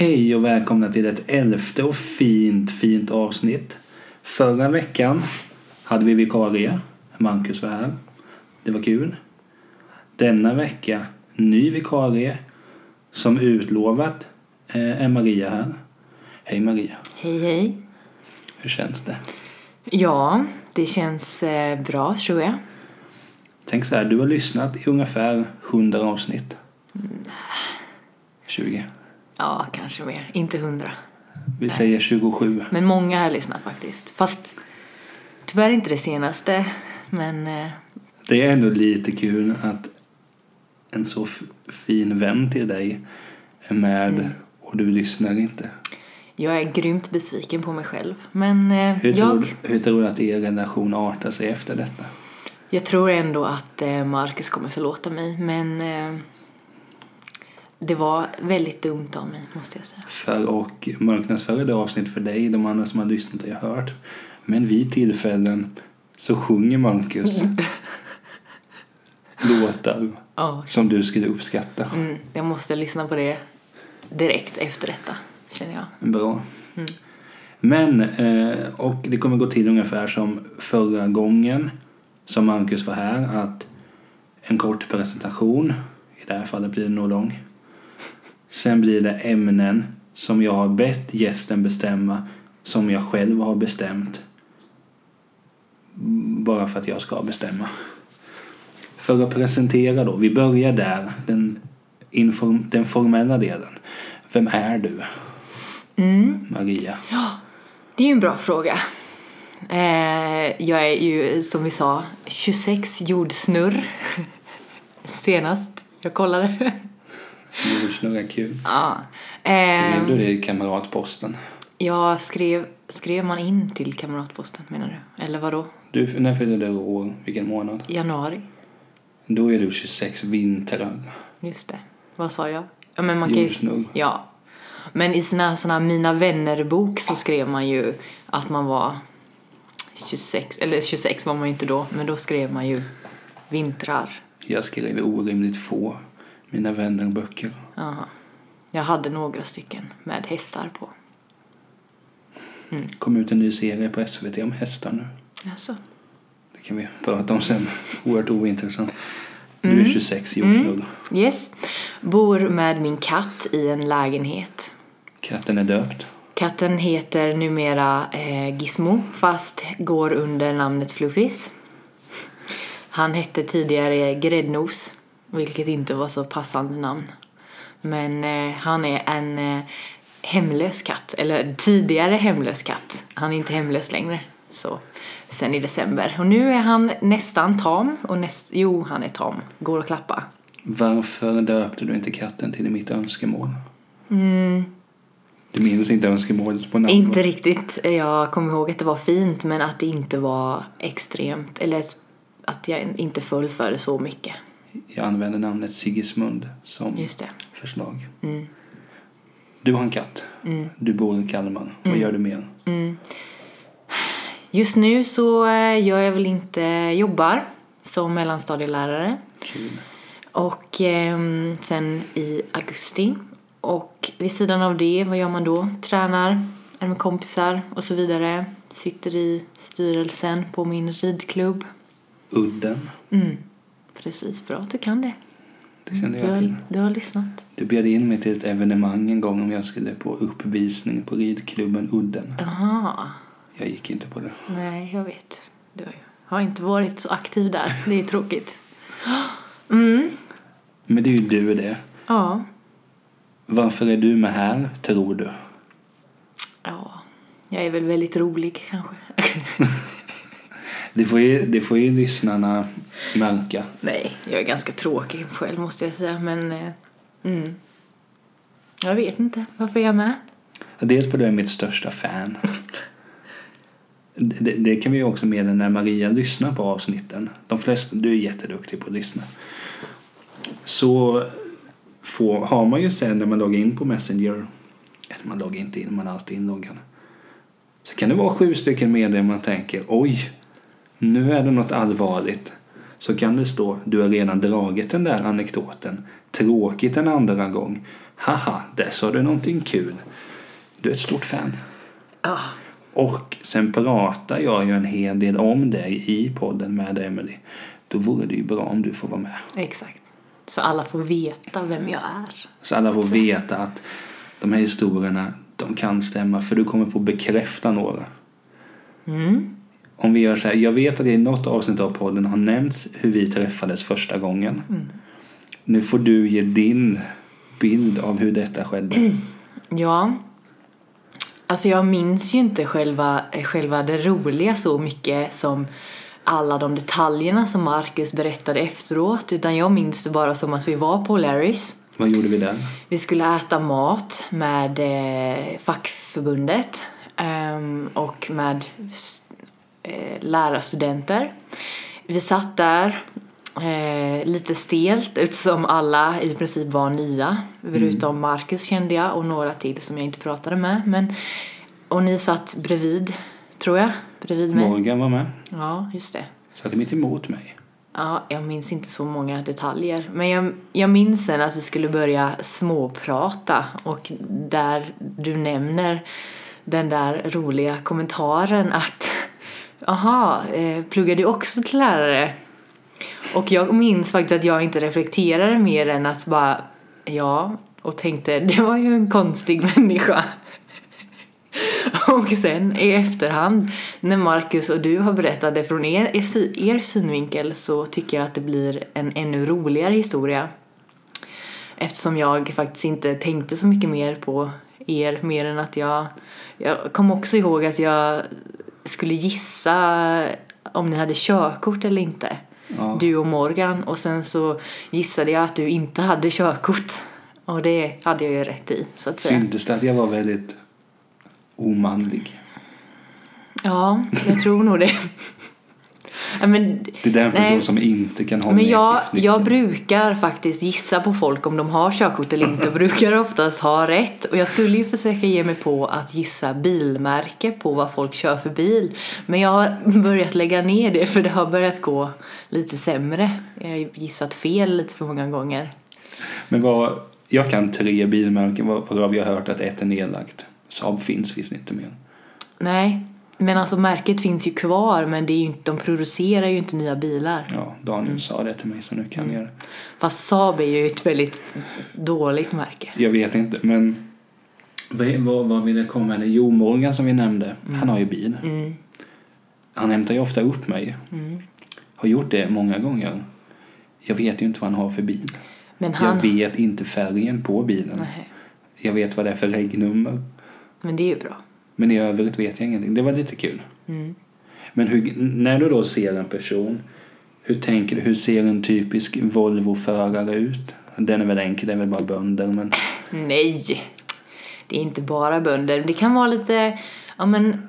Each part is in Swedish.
Hej och välkomna till ett elfte och fint, fint avsnitt. Förra veckan hade vi vikarie. Marcus var här. Det var kul. Denna vecka, ny vikarie. Som utlovat eh, är Maria här. Hej Maria. Hej, hej. Hur känns det? Ja, det känns eh, bra tror jag. Tänk så här, du har lyssnat i ungefär 100 avsnitt. 20. Ja, kanske mer. Inte hundra. Vi säger 27. Men många har lyssnat faktiskt. Fast tyvärr inte det senaste. Men eh, Det är ändå lite kul att en så fin vän till dig är med och du lyssnar inte. jag är grymt besviken på mig själv. Men eh, Hur, jag, tror, hur tror du att er relation artar sig efter detta? jag tror ändå att eh, Marcus kommer förlåta mig. Men det var väldigt dumt av mig, måste jag säga. För och marknadsföra det avsnitt för dig, de andra som har lyssnat ju hört. Men vid tillfällen så sjunger Marcus låtar Ja, som du skulle uppskatta. mm, jag måste lyssna på det direkt efter detta, känner jag. Bra. Men, eh, och det kommer gå till ungefär som förra gången som Marcus var här. Att en kort presentation, i det här fallet blir det nog lång. Sen blir det ämnen som jag har bett gästen bestämma, som jag själv har bestämt. Bara för att jag ska bestämma. För att presentera då, vi börjar där, den, inform, den formella delen. Vem är du? Mm. Maria. Det är ju en bra fråga. Eh, jag är ju, som vi sa, 26 jordsnurr. Senast jag kollade. Jordsnurra kul. ja. Skrev du det i kamratposten? jag skrev, skrev man in till Kamratposten menar du? Eller vad då? Du, när fyllde du år? Vilken månad? Januari? Då är du 26 vintrar. Just det. Vad sa jag? Ja, men man kan ju, ja. Men i sina såna Mina vänner-bok så skrev man ju att man var 26, eller 26 var man ju inte då, men då skrev man ju vintrar. Jag skrev orimligt få mina vänner böcker. Aha. Jag hade några stycken med hästar på. kom ut en ny serie på SVT om hästar nu. Alltså. Det kan vi prata om sen. Oerhört ointressant. Du är 26 jordsnurr. Yes. Bor med min katt i en lägenhet. Katten är döpt. Katten heter numera eh, Gizmo fast går under namnet Fluffis. Han hette tidigare Gräddnos, vilket inte var så passande namn. Men eh, han är en eh, hemlös katt, eller tidigare hemlös katt. Han är inte hemlös längre, så sen i december. Och nu är han nästan tam, och näst, jo, han är tam. Går att klappa. Varför döpte du inte katten till mitt önskemål? Mm. Du minns inte önskemålet på namn? Inte riktigt. Jag kommer ihåg att det var fint men att det inte var extremt. Eller att jag inte föll för det så mycket. Jag använder namnet Sigismund som förslag. Mm. Du har en katt. Du bor i Kalmar. Vad gör du mer? Just nu så eh, gör jag väl inte jobbar som mellanstadielärare. Kul. Och ehm, sen i augusti. Och vid sidan av det, vad gör man då? Tränar, är med kompisar och så vidare. Sitter i styrelsen på min ridklubb. Udden. Mm. Precis, bra du kan det. Det kände Du jag till. har, du har lyssnat. Du bjöd in mig till ett evenemang en gång om jag skulle på uppvisning på ridklubben Udden. Jaha. Jag gick inte på det. Nej, jag vet. Du har inte varit så aktiv där. Det är tråkigt. Mm. Men det är ju du det. Ja. Varför är du med här, tror du? Ja. Jag är väl väldigt rolig kanske. Det får ju, det får ju lyssnarna märka. Nej, jag är ganska tråkig själv måste jag säga. Men eh, mm. jag vet inte. Varför är jag med? Dels för du är mitt största fan. Det, det kan vi ju också meddela när Maria lyssnar på avsnitten. De flesta, du är jätteduktig på att lyssna. Så får, har man ju sen när man loggar in på Messenger, eller man loggar inte in, man är alltid inloggad. Så kan det vara sju stycken meddelanden man tänker, oj, nu är det något allvarligt. Så kan det stå, du har redan dragit den där anekdoten tråkigt en andra gång. Haha, där sa du någonting kul. Du är ett stort fan. Ja. Och sen pratar jag ju en hel del om dig i podden med Emily. Då vore det ju bra om du får vara med. Exakt. Så alla får veta vem jag är. Så alla får veta att de här historierna, de kan stämma. För du kommer få bekräfta några. Mm. Om vi gör så här, jag vet att det i något avsnitt av podden har nämnts hur vi träffades första gången. Nu får du ge din bild av hur detta skedde. Ja. Alltså jag minns ju inte själva, själva det roliga så mycket som alla de detaljerna som Marcus berättade efteråt. Utan jag minns det bara som att vi var på Larrys. Vad gjorde vi där? Vi skulle äta mat med eh, fackförbundet ehm, och med eh, lärarstudenter. Vi satt där eh, lite stelt eftersom alla i princip var nya. Förutom Marcus kände jag och några till som jag inte pratade med. Men, och ni satt bredvid, tror jag, bredvid mig. Morgan var med. Ja, just det. Satt mitt emot mig. Ja, jag minns inte så många detaljer. Men jag, jag minns sen att vi skulle börja småprata och där du nämner den där roliga kommentaren att Jaha, eh, pluggar du också till lärare? Och jag minns faktiskt att jag inte reflekterade mer än att bara ja, och tänkte det var ju en konstig människa. Och sen i efterhand när Marcus och du har berättat det från er, er, er synvinkel så tycker jag att det blir en ännu roligare historia. Eftersom jag faktiskt inte tänkte så mycket mer på er mer än att jag... Jag kom också ihåg att jag skulle gissa om ni hade körkort eller inte. Ja. Du och Morgan. Och sen så gissade jag att du inte hade körkort. Och det hade jag ju rätt i, så att säga. Syntes det att jag var väldigt omanlig? Ja, jag tror nog det. Men, Det är den person Nej. som inte kan ha men jag, jag brukar faktiskt gissa på folk om de har körkort eller inte och brukar oftast ha rätt. Och jag skulle ju försöka ge mig på att gissa bilmärke på vad folk kör för bil. Men jag har börjat lägga ner det för det har börjat gå lite sämre. Jag har gissat fel lite för många gånger. Men vad, jag kan tre bilmärken varav jag har hört att ett är nedlagt. Saab finns visst inte mer. Nej, men alltså märket finns ju kvar men det är inte, de producerar ju inte nya bilar. Ja, Daniel sa det till mig så nu kan Mm. jag det. Fast Saab är ju ett väldigt dåligt märke. Jag vet inte, men vad, vad, vill jag komma med? Jo, Morgan som vi nämnde, han har ju bil. Mm. Han hämtar ju ofta upp mig. Mm. Har gjort det många gånger. Jag vet ju inte vad han har för bil. Men han... Jag vet inte färgen på bilen. Nej, Jag vet vad det är för regnummer. men det är ju bra. Men i övrigt vet jag ingenting. Det var lite kul. Mm. Men hur, när du då ser en person, hur tänker du? Hur ser en typisk Volvo-förare ut? Den är väl enkel, det är väl bara bönder. Men Nej, det är inte bara bönder. Det kan vara lite, ja men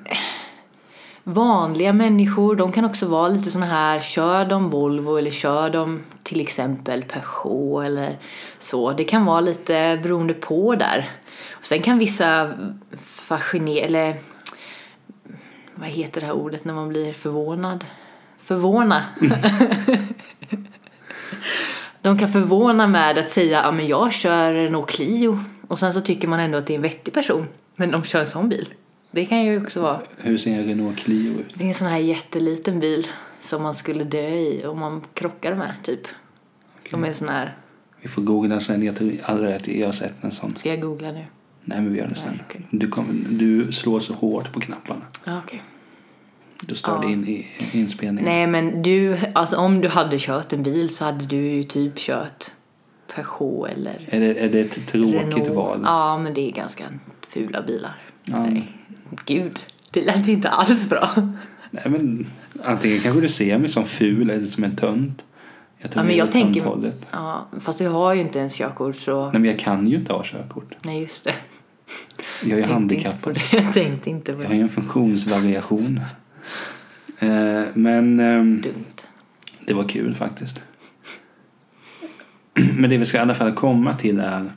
vanliga människor. De kan också vara lite såna här, kör de Volvo eller kör de till exempel Peugeot eller så. Det kan vara lite beroende på där. Och sen kan vissa fascinera, eller vad heter det här ordet när man blir förvånad? Förvåna. De kan förvåna med att säga ja men jag kör Renault Clio och sen så tycker man ändå att det är en vettig person men de kör en sån bil. Det kan ju också vara. hur ser en Renault Clio ut? Det är en sån här jätteliten bil som man skulle dö i om man krockade med typ. De är sån här, Vi får googla sen. Jag tror aldrig att jag har sett en sån. ska jag googla nu? Nej, men vi gör det sen. Nej. Du, kommer, du slår så hårt på knapparna. Okej. Då står Ja. det in i inspelningen. Nej men du, alltså om du hade kört en bil så hade du ju typ kört Peugeot eller Är, det, är det ett tråkigt Renault. val? Ja men det är ganska fula bilar. Ja. Nej, gud. Det lät inte alls bra. Nej, men antingen kanske du ser mig som ful eller som en tönt. Jag tar Ja, men jag tänker- tönthållet. Ja, fast du har ju inte ens körkort så... Nej, men jag kan ju inte ha körkort. Nej, just det. Jag är handikappad. inte. Jag tänkte inte på Jag det. har ju en funktionsvariation. Eh, men ehm, Dumt. det var kul faktiskt. Men det vi ska i alla fall komma till är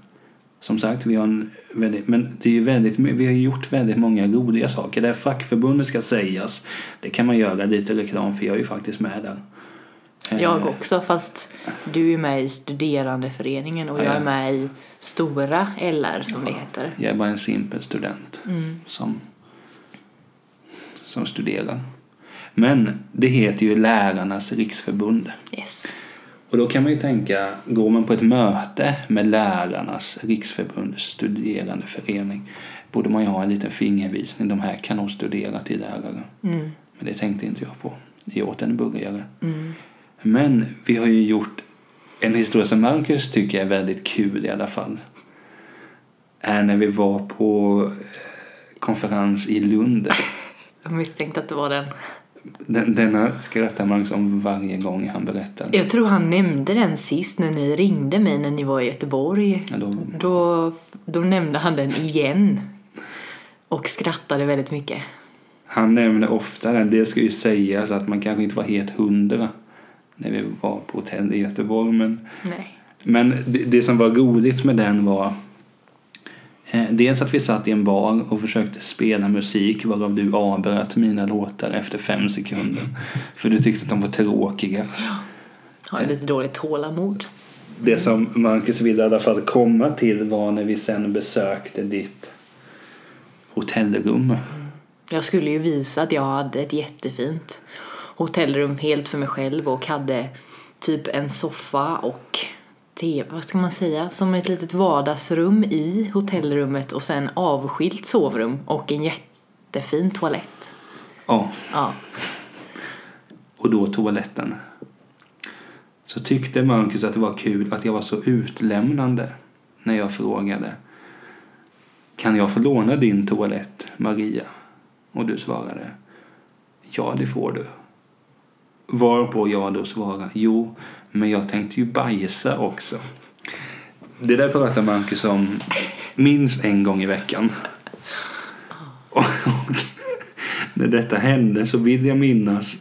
som sagt, vi har en väldigt, men det är väldigt, vi har gjort väldigt många roliga saker. Det här fackförbundet ska sägas, det kan man göra lite reklam för jag är ju faktiskt med där. Jag också, fast du är med i studerandeföreningen och Ja, jag ja. är med i stora LR som det heter. Jag är bara en simpel student som, som studerar. Men det heter ju Lärarnas riksförbund. Yes. Och då kan man ju tänka, går man på ett möte med Lärarnas riksförbund studerande förening borde man ju ha en liten fingervisning. De här kan nog studera till lärare. Mm. Men det tänkte inte jag på. Jag åt en burgare. Mm. Men vi har ju gjort en historia som Marcus tycker är väldigt kul i alla fall. Är när vi var på eh, konferens i Lund. Jag misstänkte att det var den. Den, denna skrattar Marcus om varje gång han berättar. Jag tror han nämnde den sist när ni ringde mig när ni var i Göteborg. Ja, då, Då, då nämnde han den igen. Och skrattade väldigt mycket. han nämner ofta den. Det ska ju sägas att man kanske inte var helt hundra när vi var på hotell i Göteborg. Men, Nej. men det, det som var roligt med den var eh, dels att vi satt i en bar och försökte spela musik varav du avbröt mina låtar efter fem sekunder. För du tyckte att de var tråkiga. Har lite dåligt tålamod. Det som Marcus ville i alla fall komma till var när vi sen besökte ditt hotellrum. Jag skulle ju visa att jag hade ett jättefint hotellrum helt för mig själv och hade typ en soffa och tv, vad ska man säga, som ett litet vardagsrum i hotellrummet och sen avskilt sovrum och en jättefin toalett. Ja, Ja, och då toaletten. Så tyckte Marcus att det var kul att jag var så utlämnande när jag frågade Kan jag få låna din toalett, Maria? Och du svarade Ja, det får du. Varpå jag då svarade Jo, men jag tänkte ju bajsa också. Det där pratar Marcus om minst en gång i veckan. Och när detta hände så vill jag minnas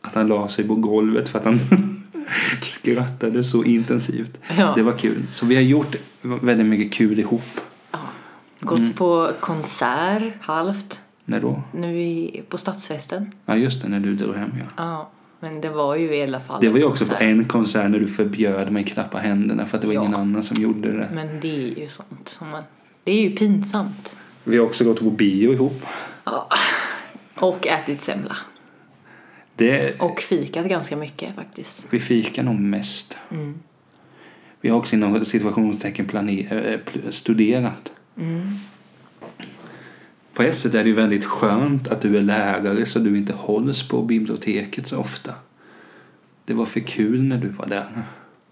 att han la sig på golvet för att han skrattade så intensivt. Ja. Det var kul. Så vi har gjort väldigt mycket kul ihop. gått på konsert halvt När då? nu vi, på stadsfesten. Ja, just det, när du drog hem ja. Ja, men det var ju i alla fall Det var ju också på en konsert när du förbjöd mig klappa händerna för att det var Ja. ingen annan som gjorde det. Men det är ju sånt som man, det är ju pinsamt. Vi har också gått på bio ihop. Ja. Och ätit semla. Det, Och fikat ganska mycket faktiskt. vi fikar nog mest. Mm. Vi har också inom situationstecken planer, pl- studerat. Mm. På ett sätt är det ju väldigt skönt att du är lärare så du inte hålls på biblioteket så ofta. Det var för kul när du var där,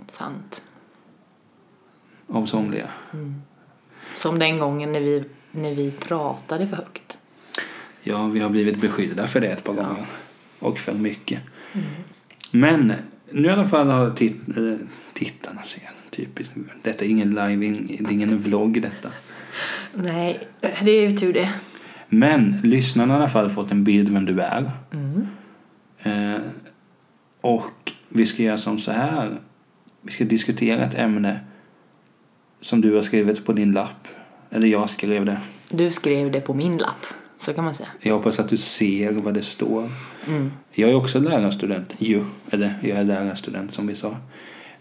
Sant. av somliga. Som den gången när vi, när vi pratade för högt. Ja, vi har blivit beskyllda för det ett par gånger. Och för mycket. Men nu i alla fall har titt, äh, tittarna ser typiskt. Detta är ingen live, det är ingen vlogg detta. Nej, det är ju tur det. Men lyssnarna har i alla fall fått en bild vem du är. Mm. Eh, och vi ska göra som så här. Vi ska diskutera ett ämne som du har skrivit på din lapp. Eller jag skrev det. Du skrev det på min lapp, så kan man säga. Jag hoppas att du ser vad det står. Mm. Jag är också lärarstudent. Jo, eller jag är lärarstudent som vi sa.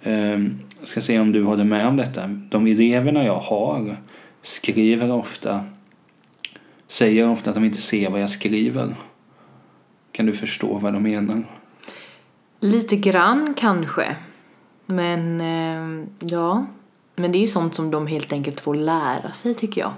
Ehm, ska se om du håller med om detta. De eleverna jag har skriver ofta, säger ofta att de inte ser vad jag skriver. Kan du förstå vad de menar? Lite grann kanske. Men eh, ja. Men det är ju sånt som de helt enkelt får lära sig tycker jag.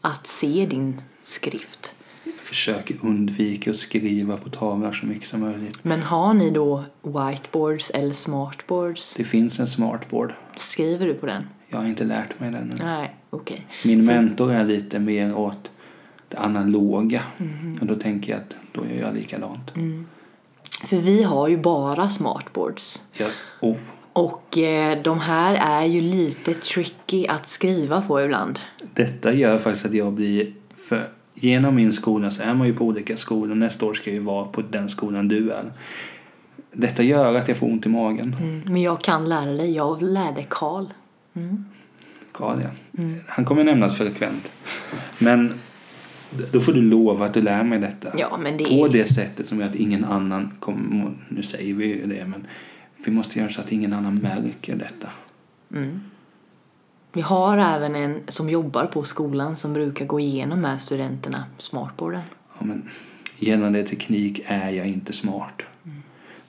Att se din skrift. Jag försöker undvika att skriva på tavlor så mycket som möjligt. Men har ni då whiteboards eller smartboards? Det finns en smartboard. Skriver du på den? Jag har inte lärt mig den än. Nej, okej. Min mentor är lite mer åt det analoga. Och då tänker jag att då gör jag likadant. För vi har ju bara smartboards. Jag, oh, Och eh, de här är ju lite tricky att skriva på ibland. detta gör faktiskt att jag blir... För genom min skola så är man ju på olika skolor. Nästa år ska jag ju vara på den skolan du är. Detta gör att jag får ont i magen. Mm. Men jag kan lära dig. Jag lärde Karl. Karl, ja. Han kommer nämnas frekvent. Men Då får du lova att du lär mig detta. Ja, det På är... det sättet som gör att ingen annan kommer... Nu säger vi ju det, men vi måste göra så att ingen annan märker detta. Mm. Vi har även en som jobbar på skolan som brukar gå igenom med studenterna smartboarden. Ja, men gällande teknik är jag inte smart.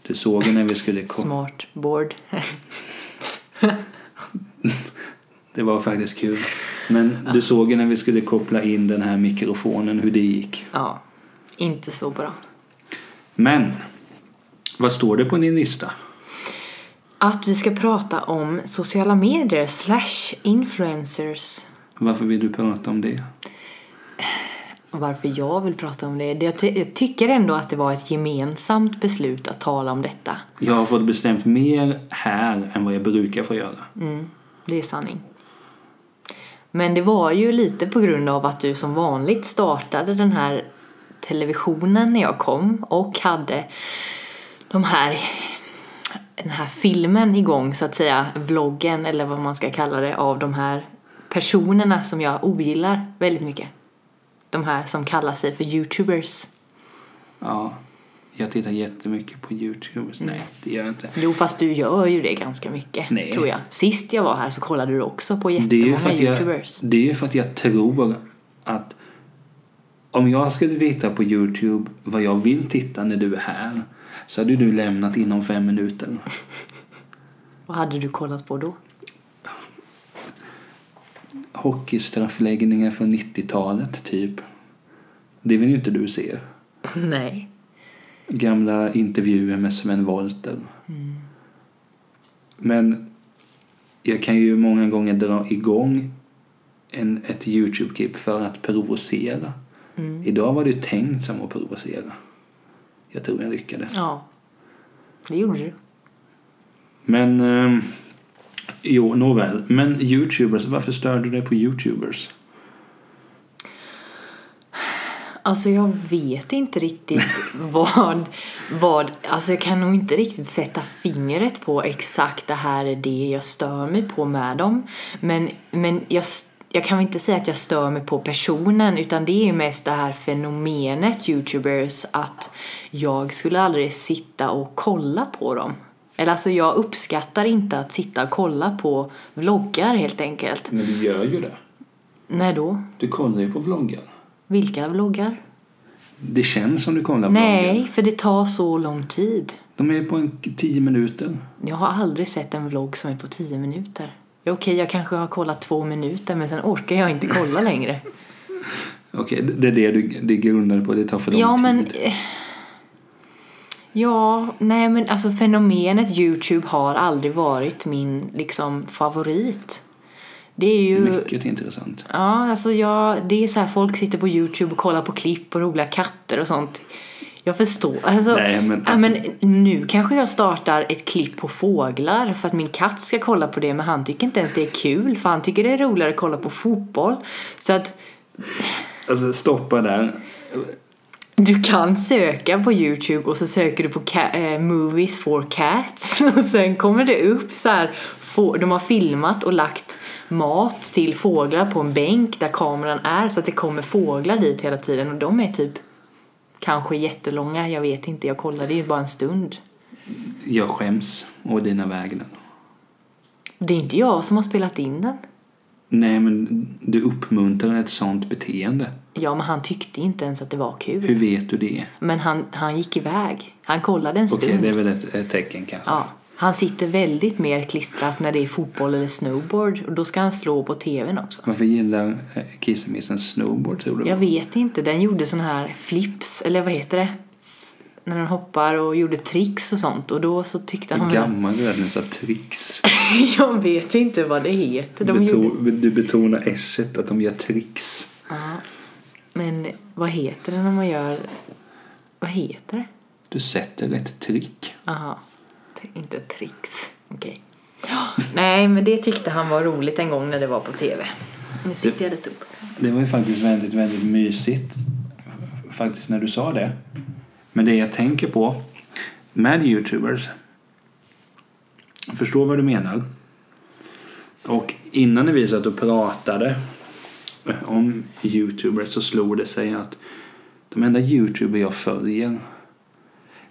Du såg när vi skulle... Smartboard. Det var faktiskt kul. Men du såg ju när vi skulle koppla in den här mikrofonen hur det gick. ja, inte så bra. Men, vad står det på din lista? Att vi ska prata om sociala medier slash influencers. Varför vill du prata om det? Varför jag vill prata om det. det jag, ty- jag tycker ändå att det var ett gemensamt beslut att tala om detta. Jag har fått bestämt mer här än vad jag brukar få göra. Mm, det är sanning. Men det var ju lite på grund av att du som vanligt startade den här televisionen när jag kom och hade de här den här filmen igång så att säga, vloggen eller vad man ska kalla det av de här personerna som jag ogillar väldigt mycket. De här som kallar sig för youtubers. Ja, jag tittar jättemycket på Youtube. Nej, det gör jag inte. Jo, fast du gör ju det ganska mycket, Nej. tror jag. Sist jag var här så kollade du också på Det jättemånga för att jag, youtubers. det är ju för att jag tror att om jag skulle titta på Youtube vad jag vill titta när du är här så hade du lämnat inom fem minuter. Vad hade du kollat på då? Hockeystraffläggningar från 90-talet, typ. Det vill ju inte du se. Nej. Gamla intervjuer med Sven Wollter. Men jag kan ju många gånger dra igång en, ett Youtube-klipp för att provocera. Idag var det ju tänkt som att provocera. Jag tror jag lyckades. Ja, det gjorde du. Men, eh, jo, nåväl. Men Youtubers, varför störde du dig på Youtubers? Alltså jag vet inte riktigt vad, vad, alltså jag kan nog inte riktigt sätta fingret på exakt det här är det jag stör mig på med dem. Men, men jag, jag kan väl inte säga att jag stör mig på personen utan det är ju mest det här fenomenet youtubers att jag skulle aldrig sitta och kolla på dem. Eller alltså jag uppskattar inte att sitta och kolla på vloggar helt enkelt. Men du gör ju det. När då? Du kollar ju på vloggar. Vilka vloggar? Det känns som du kollar på Nej, vloggar. för det tar så lång tid. De är på en tio minuter. Jag har aldrig sett en vlogg som är på 10 minuter. Okej, jag kanske har kollat två minuter men sen orkar jag inte kolla längre. Okej, det är det du det grundar på. Det tar för lång ja, tid. men... eh, Ja, nej men alltså fenomenet Youtube har aldrig varit min liksom favorit. Det är ju... Mycket intressant. Ja, alltså jag, det är så här folk sitter på Youtube och kollar på klipp på roliga katter och sånt. Jag förstår. Alltså, Nej, men ja, alltså- men nu kanske jag startar ett klipp på fåglar för att min katt ska kolla på det men han tycker inte ens det är kul för han tycker det är roligare att kolla på fotboll. Så att Alltså stoppa där. du kan söka på Youtube och så söker du på eh, movies for cats och sen kommer det upp så här. De har filmat och lagt mat till fåglar på en bänk där kameran är så att det kommer fåglar dit hela tiden och de är typ kanske jättelånga, jag vet inte, jag kollade ju bara en stund. Jag skäms å dina vägnar. Det är inte jag som har spelat in den. Nej, men du uppmuntrar ett sånt beteende. Ja, men han tyckte inte ens att det var kul. Hur vet du det? Men han, han gick iväg. Han kollade en Okej, stund. det är väl ett, ett tecken kanske. Ja, han sitter väldigt mer klistrat när det är fotboll eller snowboard och då ska han slå på tvn också. Varför gillar eh, kissemissen snowboard tror du? Jag vet inte, den gjorde sån här flips, eller vad heter det? När den hoppar och gjorde tricks och sånt och då så tyckte han... Hur gammal du är nu, här tricks. Jag vet inte vad det heter. De gjorde... Beto- Du betonar s att de gör tricks. Ja, men vad heter det när man gör... Vad heter det? Du sätter ett trick. Aha, inte tricks. Okej. Ja, Nej, men det tyckte han var roligt en gång när det var på tv. Nu sitter jag lite upp. Det var ju faktiskt väldigt, väldigt mysigt. Faktiskt när du sa det. Men det jag tänker på med Youtubers. Jag förstår vad du menar. Och innan vi satt och pratade om youtubers så slog det sig att de enda youtuber jag följer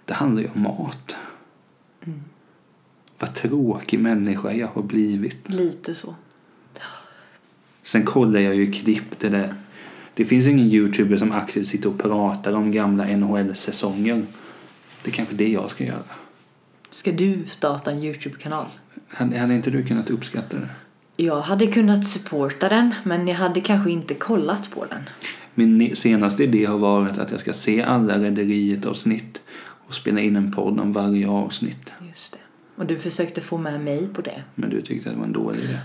det handlar ju om mat. Vad tråkig människa jag har blivit. Lite så. Sen kollar jag ju klipp det där. Det finns ingen youtuber som aktivt sitter och pratar om gamla NHL-säsonger. Det är kanske det jag ska göra. Ska du starta en Youtube-kanal? Hade, hade inte du kunnat uppskatta det? Jag hade kunnat supporta den, men jag hade kanske inte kollat på den. Min senaste idé har varit att jag ska se alla Rederiet-avsnitt och spela in en podd om varje avsnitt. Just det. Och du försökte få med mig på det. Men du tyckte att det var en dålig idé.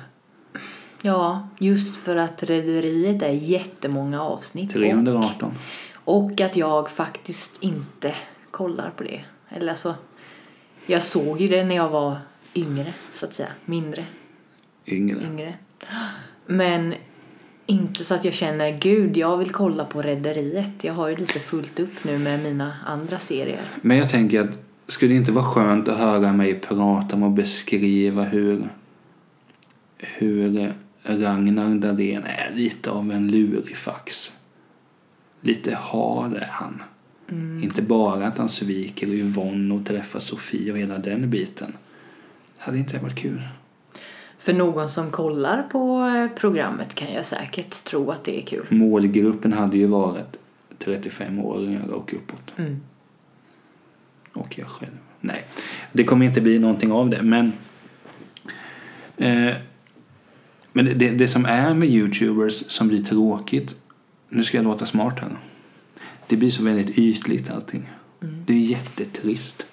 Ja, just för att Rederiet är jättemånga avsnitt. 318. Och, och att jag faktiskt inte kollar på det. Eller alltså, jag såg ju det när jag var yngre, så att säga. Mindre, Yngre. yngre. Men inte så att jag känner, gud, jag vill kolla på Rederiet. Jag har ju lite fullt upp nu med mina andra serier. Men jag tänker att skulle det inte vara skönt att höra mig prata om och beskriva hur, hur Ragnar Dahlén är lite av en lurifax. Lite hard är han. Inte bara att han sviker Yvonne och träffar Sofie och hela den biten. Hade inte det varit kul? För någon som kollar på eh, programmet kan jag säkert tro att det är kul. Målgruppen hade ju varit 35-åringar och uppåt. Mm. Och jag själv. Nej, det kommer inte bli någonting av det. Men, eh, men det, det, som är med youtubers som blir tråkigt. Nu ska jag låta smart här. Det blir så väldigt ytligt allting. Det är jättetrist.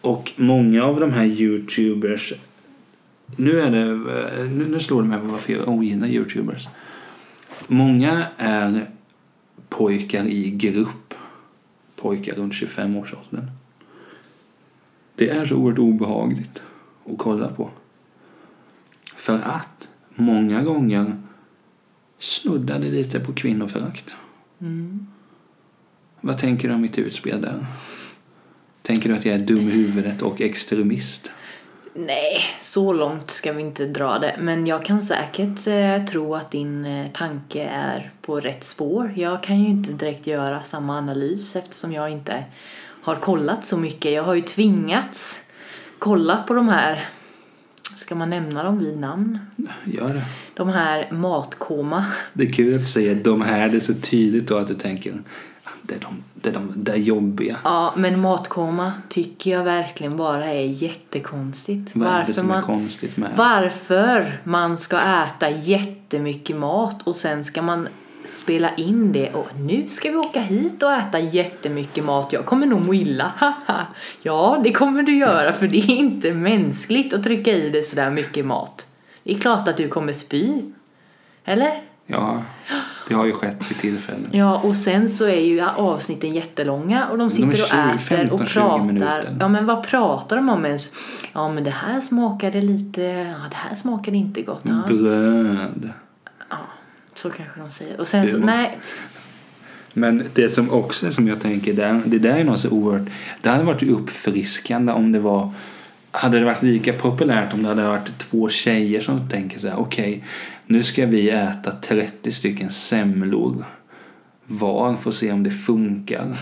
Och många av de här youtubers. Nu är det, eh, nu, nu slår det mig varför jag ogillar youtubers. Många är pojkar i grupp. Pojkar runt 25-årsåldern. Det är så oerhört obehagligt att kolla på. För att många gånger snuddar det lite på kvinnoförakt. Mm. Vad tänker du om mitt utspel där? Tänker du att jag är dum i huvudet och extremist? Nej, så långt ska vi inte dra det. Men jag kan säkert eh, tro att din eh, tanke är på rätt spår. Jag kan ju inte direkt göra samma analys eftersom jag inte har kollat så mycket. Jag har ju tvingats kolla på de här, ska man nämna dem vid namn? Gör det. De här matkoma. Det är kul att säger de här. Det är så tydligt då att du tänker det är de, det är de det är jobbiga. Ja, men matkoma tycker jag verkligen bara är jättekonstigt. Vad är det som är man, konstigt med varför man ska äta jättemycket mat och sen ska man spela in det och nu ska vi åka hit och äta jättemycket mat. Jag kommer nog må illa. Ja, det kommer du göra för det är inte mänskligt att trycka i dig sådär mycket mat. Det är klart att du kommer spy. Eller? Ja, det har ju skett vid tillfällen. Ja, och sen så är ju avsnitten jättelånga och de sitter och 20, äter och 15-20 pratar. Ja, men vad pratar de om ens? Ja, men det här smakade lite, ja, det här smakade inte gott. Ja, Bröd. så kanske de säger. Och sen så, nej, Men det som också som jag tänker, där, det där är något så oerhört... Det hade varit uppfriskande om det var... Hade det varit lika populärt om det hade varit två tjejer som tänker så här, okej, nu ska vi äta 30 stycken semlor var för att se om det funkar.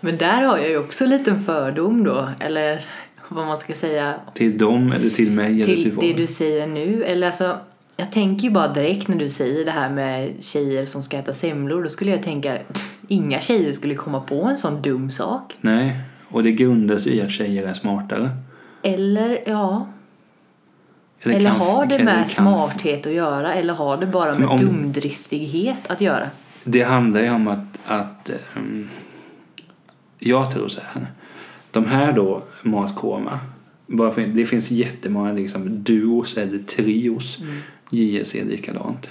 men där har jag ju också en liten fördom då, eller vad man ska säga, Till dem eller till mig eller till till vad? det du säger nu. Eller alltså, jag tänker ju bara direkt när du säger det här med tjejer som ska äta semlor, då skulle jag tänka att inga tjejer skulle komma på en sån dum sak. Nej, och det grundas i att tjejer är smartare. Eller, ja, Eller kan- har det kan- med kan- smarthet att göra eller har det bara med om- dumdristighet att göra? Det handlar ju om att, att ehm, jag tror så här. De här då, matkoma. Bara för, det finns jättemånga liksom, duos eller trios. JS är likadant.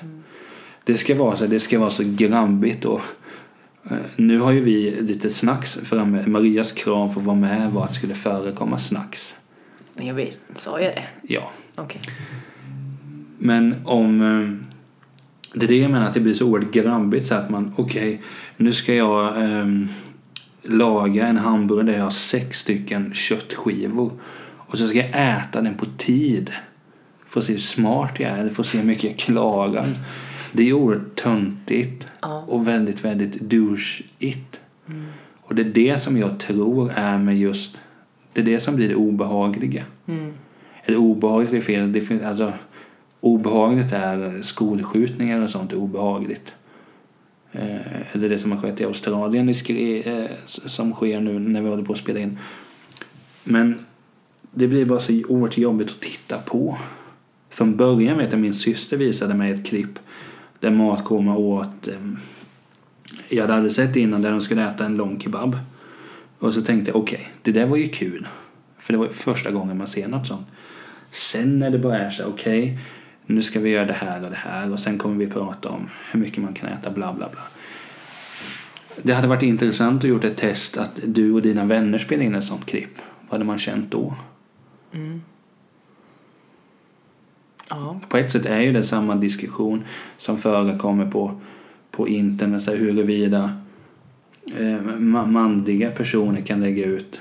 Det ska vara så, det ska vara så grabbigt och eh, nu har ju vi lite snacks framme. Marias krav för att vara med var att det skulle förekomma snacks. Jag vet, sa jag det? Ja. Okej. Men om... eh, Det är det jag menar, att det blir så oerhört grabbigt så att man, okej, nu ska jag ehm, laga en hamburgare där jag har sex stycken köttskivor. Och så ska jag äta den på tid. Får se hur smart jag är, får se hur mycket jag klarar. Det är oerhört töntigt Ja. och väldigt, väldigt doucheigt. Och det är det som jag tror är med just, det är det som blir det obehagliga. Mm. Eller obehagligt är fel, det finns, alltså obehagligt är skolskjutningar och sånt är obehagligt. Eh, eller det som har skett i Australien eh, som sker nu när vi håller på att spela in. Men det blir bara så oerhört jobbigt att titta på. Från början vet jag min syster visade mig ett klipp där matkoma åt eh, jag hade aldrig sett det innan där de skulle äta en lång kebab. Och så tänkte jag okej, det där var ju kul. För det var första gången man ser något sånt. Sen när det bara är så okej, nu ska vi göra det här och det här och sen kommer vi prata om hur mycket man kan äta bla bla bla. Det hade varit intressant att gjort ett test att du och dina vänner spelade in ett sånt klipp. Vad hade man känt då? Ja. På ett sätt är ju det samma diskussion som förekommer på, på internet, så här, huruvida manliga personer kan lägga ut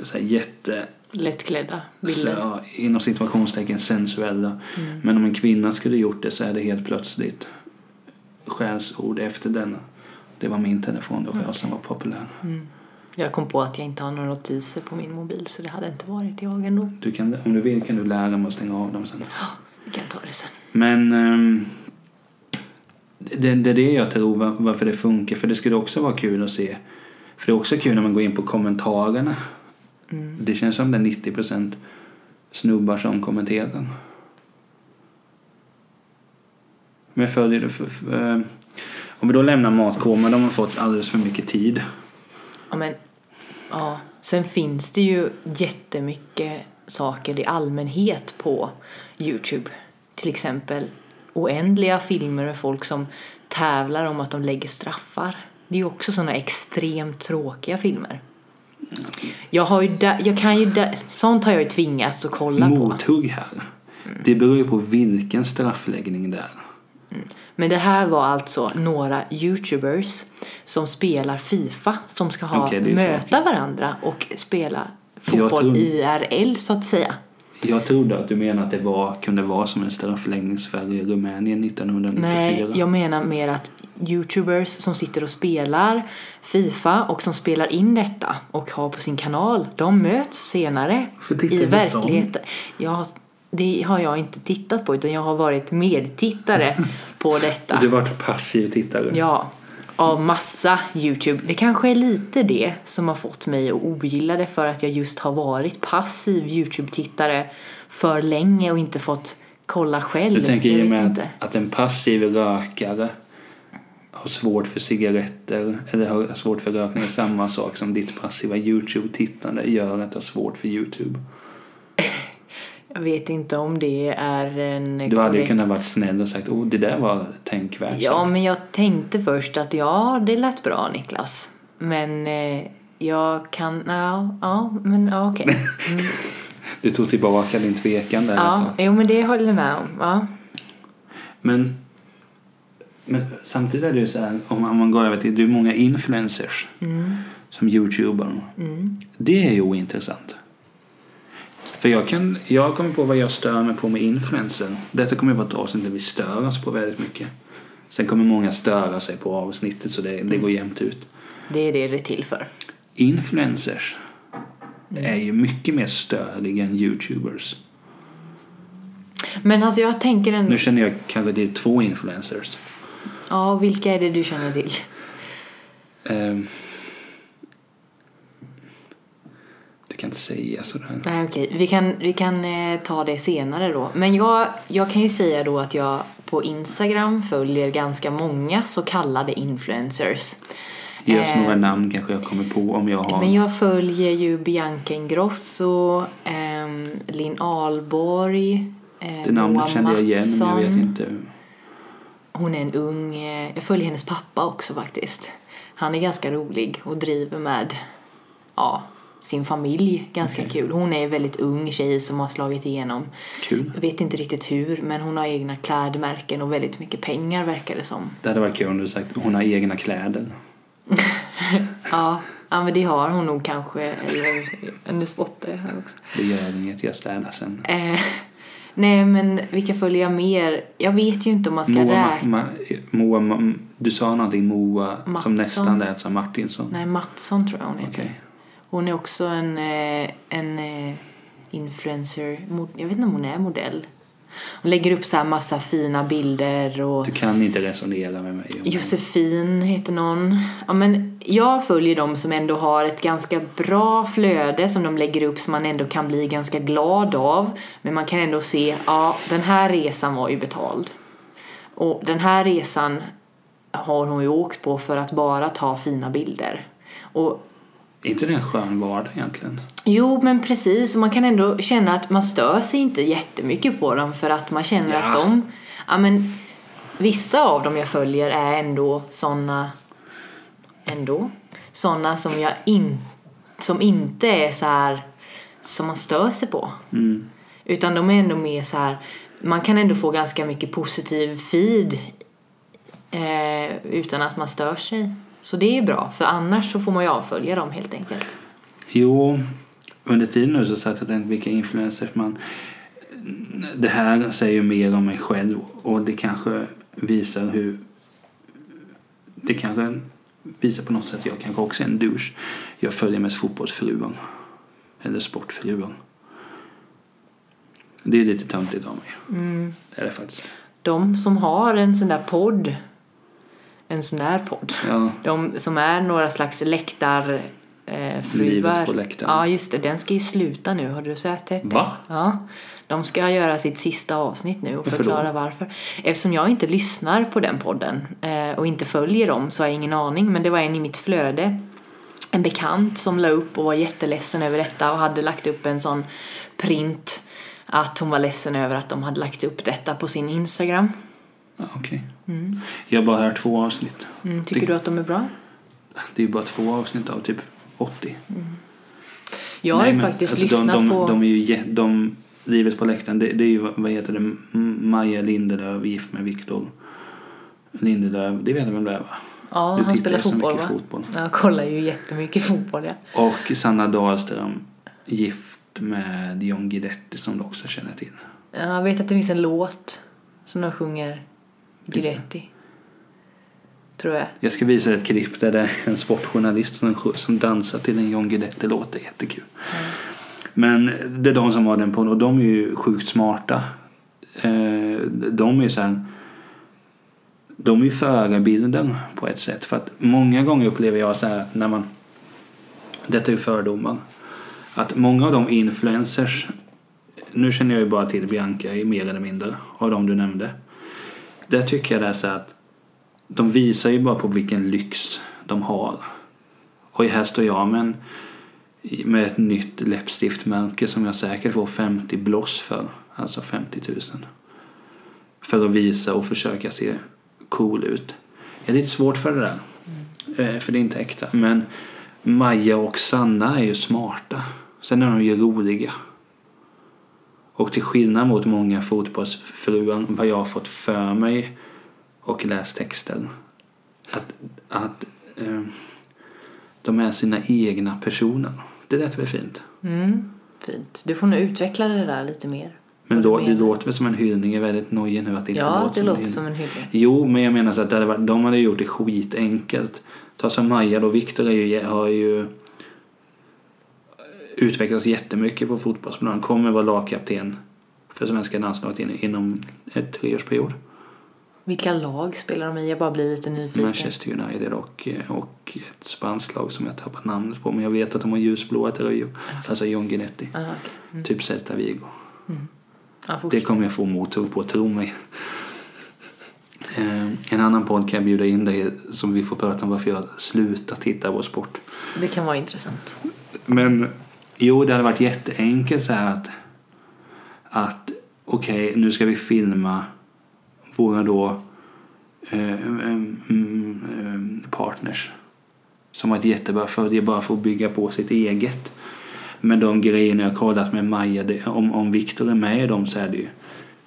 så jätte, Lättklädda så, bilder. ja, inom situationstecken sensuella. Men om en kvinna skulle gjort det så är det helt plötsligt skällsord efter denna. Det var min telefon då, jag som var populär. Jag kom på att jag inte har några notiser på min mobil så det hade inte varit jag ändå. Du kan, om du vill kan du lära mig att stänga av dem sen. Vi kan ta det sen. Men ehm, det, det är det jag tror var- varför det funkar. För det skulle också vara kul att se. För det är också kul när man går in på kommentarerna. Det känns som det är 90% snubbar som kommenterar. Men jag följer det för, för, eh, Om vi då lämnar matkoma, de har fått alldeles för mycket tid. Ja, men, ja. Sen finns det ju jättemycket saker i allmänhet på Youtube. Till exempel oändliga filmer med folk som tävlar om att de lägger straffar. Det är ju också sådana extremt tråkiga filmer. Jag, har ju da, jag kan ju da, sånt har jag ju tvingats att kolla på. Mothugg här. Det beror ju på vilken straffläggning det är. Men det här var alltså några youtubers som spelar Fifa som ska ha, är möta varandra och spela fotboll tror- IRL så att säga. Jag trodde att du menade att det var, kunde vara som en straffläggning i Sverige och Rumänien 1994. Nej, jag menar mer att youtubers som sitter och spelar Fifa och som spelar in detta och har på sin kanal, de möts senare i verkligheten. Jag, det har jag inte tittat på utan jag har varit medtittare på detta. Du har varit passiv tittare. Ja, av massa Youtube. Det kanske är lite det som har fått mig att ogilla det för att jag just har varit passiv Youtube-tittare för länge och inte fått kolla själv. Du tänker i och med inte. att en passiv rökare har svårt för cigaretter eller har svårt för rökning är samma sak som ditt passiva Youtube-tittande gör att du har svårt för Youtube. Jag vet inte om det är en Du hade ju kunnat vara snäll och sagt oh det där var tänkvärt. Ja, sagt." men jag tänkte först att ja, det lät bra Niklas. Men eh, jag kan, ja, ja men ja, okej. Du tog tillbaka din tvekan där Ja, jo men det håller jag med om. Ja. Men, men samtidigt är det ju så här, om man, går över till, det är många influencers som youtuber. Det är ju ointressant. För jag kan, jag kommer på vad jag stör mig på med influencer. Detta kommer vara ett avsnitt där vi stör oss på väldigt mycket. Sen kommer många störa sig på avsnittet så det, det går jämnt ut. Det är det det är till för. Influencers är ju mycket mer störiga än youtubers. Men alltså jag tänker en... Nu känner jag kanske det är två influencers. Ja, vilka är det du känner till? Ehm, du kan inte säga sådär. Nej, okej. Vi kan, vi kan eh, ta det senare då. Men jag, jag kan ju säga då att jag på Instagram följer ganska många så kallade influencers. Ge oss Eh, några namn kanske jag kommer på om jag har. Men jag följer ju Bianca Ingrosso, ehm, Linn Ahlborg, eh, det namnet kände jag igen men jag vet inte. Hon är en ung, eh, jag följer hennes pappa också faktiskt. Han är ganska rolig och driver med, ja, sin familj ganska Okej. kul. Hon är en väldigt ung tjej som har slagit igenom. Kul. Jag vet inte riktigt hur, men hon har egna klädmärken och väldigt mycket pengar verkar det som. Det hade varit kul om du sagt hon har egna kläder. Ja, ja men det har hon nog kanske. Eller, nu spottar jag här också. Det gör inget, jag städar sen. Eh, Nej, men vilka följer jag mer? Jag vet ju inte om man ska Moa, räkna. Ma, Moa, Ma, du sa någonting Moa Mattsson. som nästan lät som Martinsson. Nej, Mattsson tror jag hon heter. Okej. Hon är också en, eh, en eh, influencer. Jag vet inte om hon är modell. Hon lägger upp så här massa fina bilder och Du kan inte resonera med mig. Josefin heter någon. Ja, men jag följer dem som ändå har ett ganska bra flöde som de lägger upp som man ändå kan bli ganska glad av. Men man kan ändå se, ja den här resan var ju betald. Och den här resan har hon ju åkt på för att bara ta fina bilder. Och inte det en skön vardag egentligen? Jo, men precis. Och man kan ändå känna att man stör sig inte jättemycket på dem för att man känner Ja. att de... Ja, men vissa av dem jag följer är ändå såna... Ändå? Såna som jag in, som inte är så här som man stör sig på. Mm. Utan de är ändå mer så här... Man kan ändå få ganska mycket positiv feed eh, utan att man stör sig. Så det är ju bra, för annars så får man ju avfölja dem helt enkelt. Jo, under tiden nu så satt jag tänkte vilka influencers man... Det här säger ju mer om mig själv och det kanske visar hur... Det kanske visar på något sätt att jag kanske också är en douche. Jag följer mest fotbollsfruar. Eller sportfruar. Det är lite töntigt av mig. Mm. Det är det faktiskt. De som har en sån där podd, en sån där podd, Ja, de som är några slags läktar eh, fruar. Livet på läktaren. Ja, just det. Den ska ju sluta nu. Har du sett det? Va? Ja. De ska göra sitt sista avsnitt nu och Varför förklara då? varför. Eftersom jag inte lyssnar på den podden eh, och inte följer dem så har jag ingen aning. Men det var en i mitt flöde. En bekant som la upp och var jätteledsen över detta och hade lagt upp en sån print att hon var ledsen över att de hade lagt upp detta på sin Instagram. Ja okej. Jag har bara hört två avsnitt. Mm, tycker Det- du att de är bra? Det är ju bara två avsnitt av typ 80. Jag har Nej, ju men, faktiskt alltså, lyssnat de, de, på... De är ju de, Livet på läktaren, det, det är ju, vad heter det, Maja Lindelöf gift med Viktor Lindelöf. Det vet du vem det är va? ja, du han spelar fotboll va? fotboll. Jag kollar ju jättemycket fotboll ja. Och Sanna Dahlström gift med John Guidetti som du också känner till. Jag vet att det finns en låt som de sjunger Guidetti. Tror jag. Jag ska visa ett klipp där det är en sportjournalist som, som dansar till en John Guidetti-låt. Det är jättekul. Men det är de som har den på och de är ju sjukt smarta. Eh, De är ju så här, de är ju förebilder på ett sätt. För att många gånger upplever jag så här att när man, detta är ju fördomar, att många av de influencers, nu känner jag ju bara till Bianca i mer eller mindre av de du nämnde. Där tycker jag det är så att de visar ju bara på vilken lyx de har. Och här står jag med, en, med ett nytt läppstiftmärke som jag säkert får 50 bloss för. Alltså 50 000. För att visa och försöka se cool ut. Jag är lite svårt för det där. Mm. För det är inte äkta. Men Maja och Sanna är ju smarta. Sen är de ju roliga. Och till skillnad mot många fotbollsfruar, vad jag har fått för mig och läst texter. Att, att eh, de är sina egna personer. Det lät väl fint? Mm, fint. Du får nog utveckla det där lite mer. Men då, det låter väl som en hyllning. Jag är väldigt nojig nu att det inte Ja, låter det låter som en hyllning. Jo, men jag menar så att det hade varit, de hade gjort det skitenkelt. Ta som Maja då, Viktor har ju utvecklats jättemycket på fotbollsplan. Han kommer vara lagkapten för svenska landslaget in- inom ett treårsperiod. Vilka lag spelar de i? Jag bara blir lite nyfiken. Manchester United och, och ett spanskt lag som jag tappar namnet på. Men jag vet att de har ljusblåa tröjor. Alltså John Guidetti. Aha, okej. mm. Typ Celta Vigo. Ja, Det kommer jag få mothugg på, tro mig. Eh, En annan podd kan jag bjuda in dig som vi får prata om varför jag slutar titta på sport. det kan vara intressant. Men jo, det hade varit jätteenkelt så här att, att okej, okay, nu ska vi filma våra då eh, eh, mm, mm, eh partners som varit jättebra för det är bara för att bygga på sitt eget. Men de grejerna jag kollat med Maja, det, om, om Viktor är med i dem så är det ju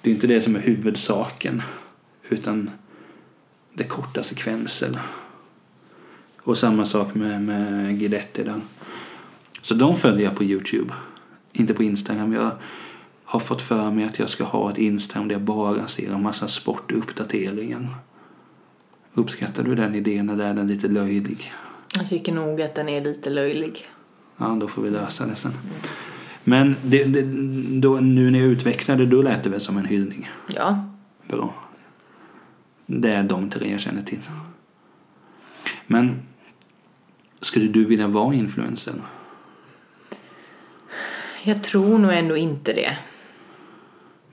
det är inte det som är huvudsaken utan det är korta sekvenser. Och samma sak med, med Guidetti där. Så de följer jag på Youtube. Inte på Instagram. Jag har fått för mig att jag ska ha ett Instagram där jag bara ser en massa sportuppdateringar. Uppskattar du den idén eller är den lite löjlig? Jag tycker nog att den är lite löjlig. Ja, då får vi lösa det sen. Men det, det, då, nu när jag utvecklade, då lät det väl som en hyllning? Ja, Bra. Det är de tre jag känner till. Men skulle du vilja vara influencer? Jag tror nog ändå inte det.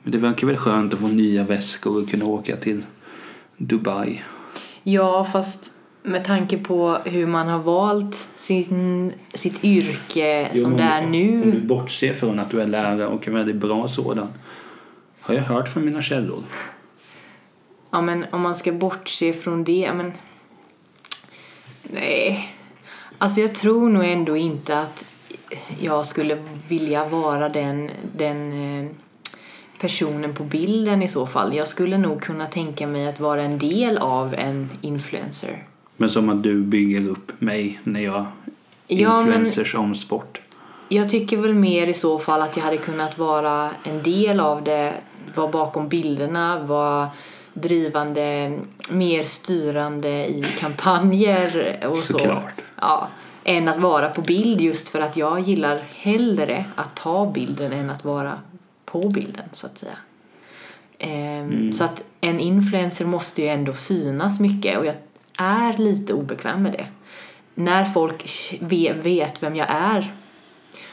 Men det verkar väl skönt att få nya väskor och kunna åka till Dubai. Ja, fast med tanke på hur man har valt sin, sitt yrke som det är Om du nu. bortser från att du är lärare och en väldigt bra sådan. Har jag hört från mina källor. Ja, men om man ska bortse från det, men... Nej. Alltså jag tror nog ändå inte att jag skulle vilja vara den, den eh, personen på bilden i så fall. Jag skulle nog kunna tänka mig att vara en del av en influencer. Men som att du bygger upp mig när jag Ja, influencers om sport. Jag tycker väl mer i så fall att jag hade kunnat vara en del av det, vara bakom bilderna, vara drivande, mer styrande i kampanjer och så. Såklart. Ja, än att vara på bild just för att jag gillar hellre att ta bilden än att vara på bilden så att säga. Ehm, Så att en influencer måste ju ändå synas mycket och jag är lite obekväm med det. När folk ve- vet vem jag är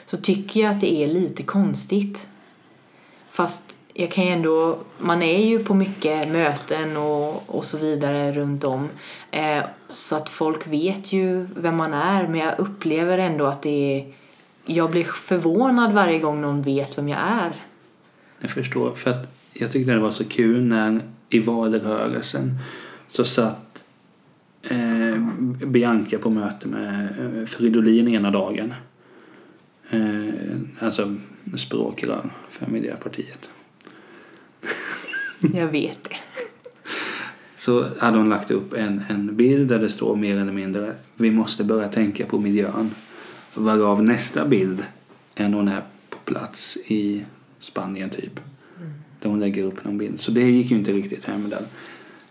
så tycker jag att det är lite konstigt. Fast jag kan ju ändå, man är ju på mycket möten och, och så vidare runt om. Eh, så att folk vet ju vem man är men jag upplever ändå att det är, jag blir förvånad varje gång någon vet vem jag är. Jag förstår. För att jag tyckte det var så kul när i valrörelsen så satt eh, Bianca på möte med eh, Fridolin ena dagen. Eh, alltså språkrör för Miljöpartiet. Jag vet det. Så hade hon lagt upp en, en bild där det står mer eller mindre vi måste börja tänka på miljön. Varav nästa bild är när hon är på plats i Spanien typ. Där hon lägger upp någon bild. Så det gick ju inte riktigt hem där.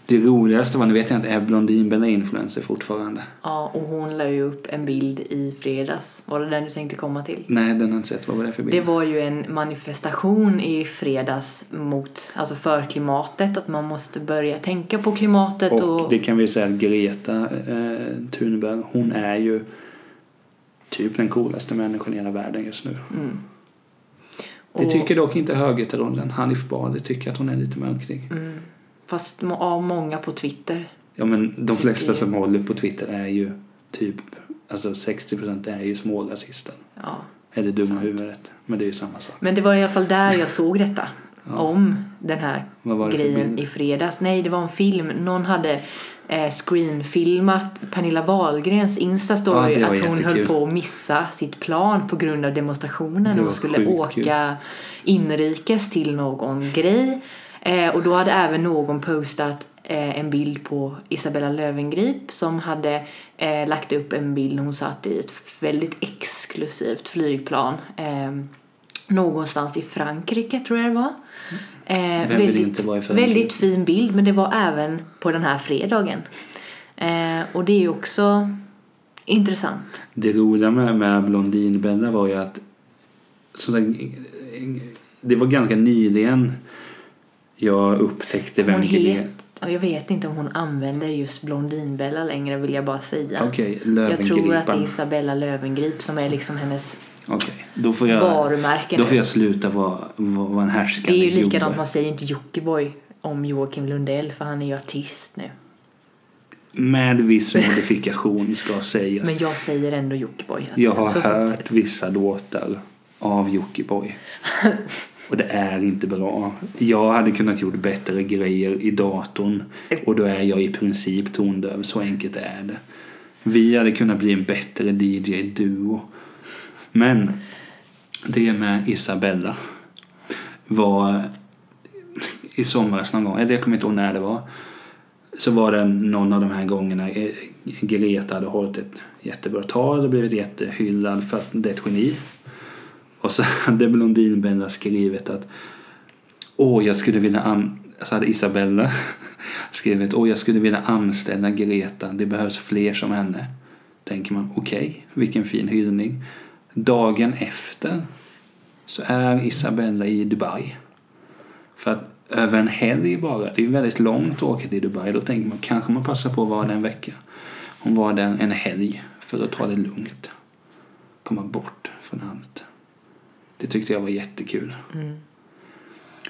Det roligaste var, nu vet jag inte, är Blondinbella influencer fortfarande? Ja, och hon la ju upp en bild i fredags. Var det den du tänkte komma till? Nej, den har jag inte sett. Vad var det för bild? Det var ju en manifestation i fredags mot, alltså för klimatet, att man måste börja tänka på klimatet och... Och det kan vi säga att Greta eh, Thunberg, hon är ju typ den coolaste människan i hela världen just nu. Mm. Det Och- tycker dock inte högertrollen. Hanif Bali tycker att hon är lite märklig. Mm. Fast av många på Twitter. Ja men de Tycker flesta som håller på Twitter är ju typ, alltså 60% är ju smårasister. Ja. Eller dumma Sant. huvudet. Men det är ju samma sak. Men det var i alla fall där jag såg detta. Om den här grejen i fredags. Nej, det var en film. Någon hade eh, screenfilmat Pernilla Wahlgrens Ja, Insta-story var att hon jättekul. höll på att missa sitt plan på grund av demonstrationen var skulle åka inrikes till någon grej. Eh, och då hade även någon postat eh, en bild på Isabella Löwengrip som hade eh, lagt upp en bild när hon satt i ett väldigt exklusivt flygplan. Eh, någonstans i Frankrike tror jag det var. Eh, Vem vill väldigt, väldigt fin bild men det var även på den här fredagen. Eh, och det är ju också intressant. Det roliga med, med Blondinbella var ju att där, det var ganska nyligen jag upptäckte vem Hon Greta... het, ja, jag vet inte om hon använder just Blondinbella längre vill jag bara säga. Okej, jag tror att det är. Isabella Löwengrip som är liksom hennes Okej, då får jag... varumärke Då får jag sluta vara, vara en Det härskande är ju likadant, gubbe. man säger inte Jockiboi om Joakim Lundell för han är ju artist nu. Med viss modifikation ska sägas. Men jag säger ändå Jockiboi. Jag har hört vissa låtar av Jockiboi. Och det är inte bra. Jag hade kunnat gjort bättre grejer i datorn och då är jag i princip tondöv. Så enkelt är det. Vi hade kunnat bli en bättre DJ-duo. Men det med Isabella var i somras någon gång, eller jag kommer inte ihåg när det var. Så var det någon av de här gångerna eh, Greta hade hållit ett jättebra tal och blivit jättehyllad för att det är ett geni. Och så hade Blondinbella skrivit att Åh, jag skulle vilja an... Så hade Isabella skrivit Åh, jag skulle vilja anställa Greta. Det behövs fler som henne. Tänker man, okej, okay, vilken fin hyllning. Dagen efter så är Isabella i Dubai. För att över en helg bara, det är ju väldigt långt att åka till Dubai. Då tänker man kanske man passar på att vara där en vecka. Hon var där en helg för att ta det lugnt. Komma bort från allt. Det tyckte jag var jättekul. Mm.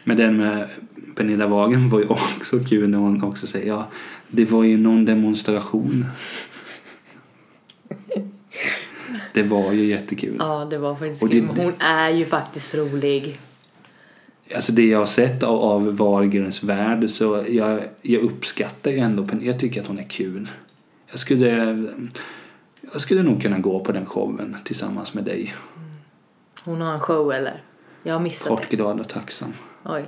Men den med Pernilla Wagen var ju också kul när hon också säger ja, det var ju någon demonstration. det var ju jättekul. Ja, det var faktiskt Och det- kul. Hon är ju faktiskt rolig. Alltså det jag har sett av, av Wahlgrens värld så jag, jag uppskattar ju ändå. Jag tycker att hon är kul. Jag skulle, jag skulle nog kunna gå på den showen tillsammans med dig. Hon har en show eller? Jag har missat Kort, glad och tacksam. det. Oj.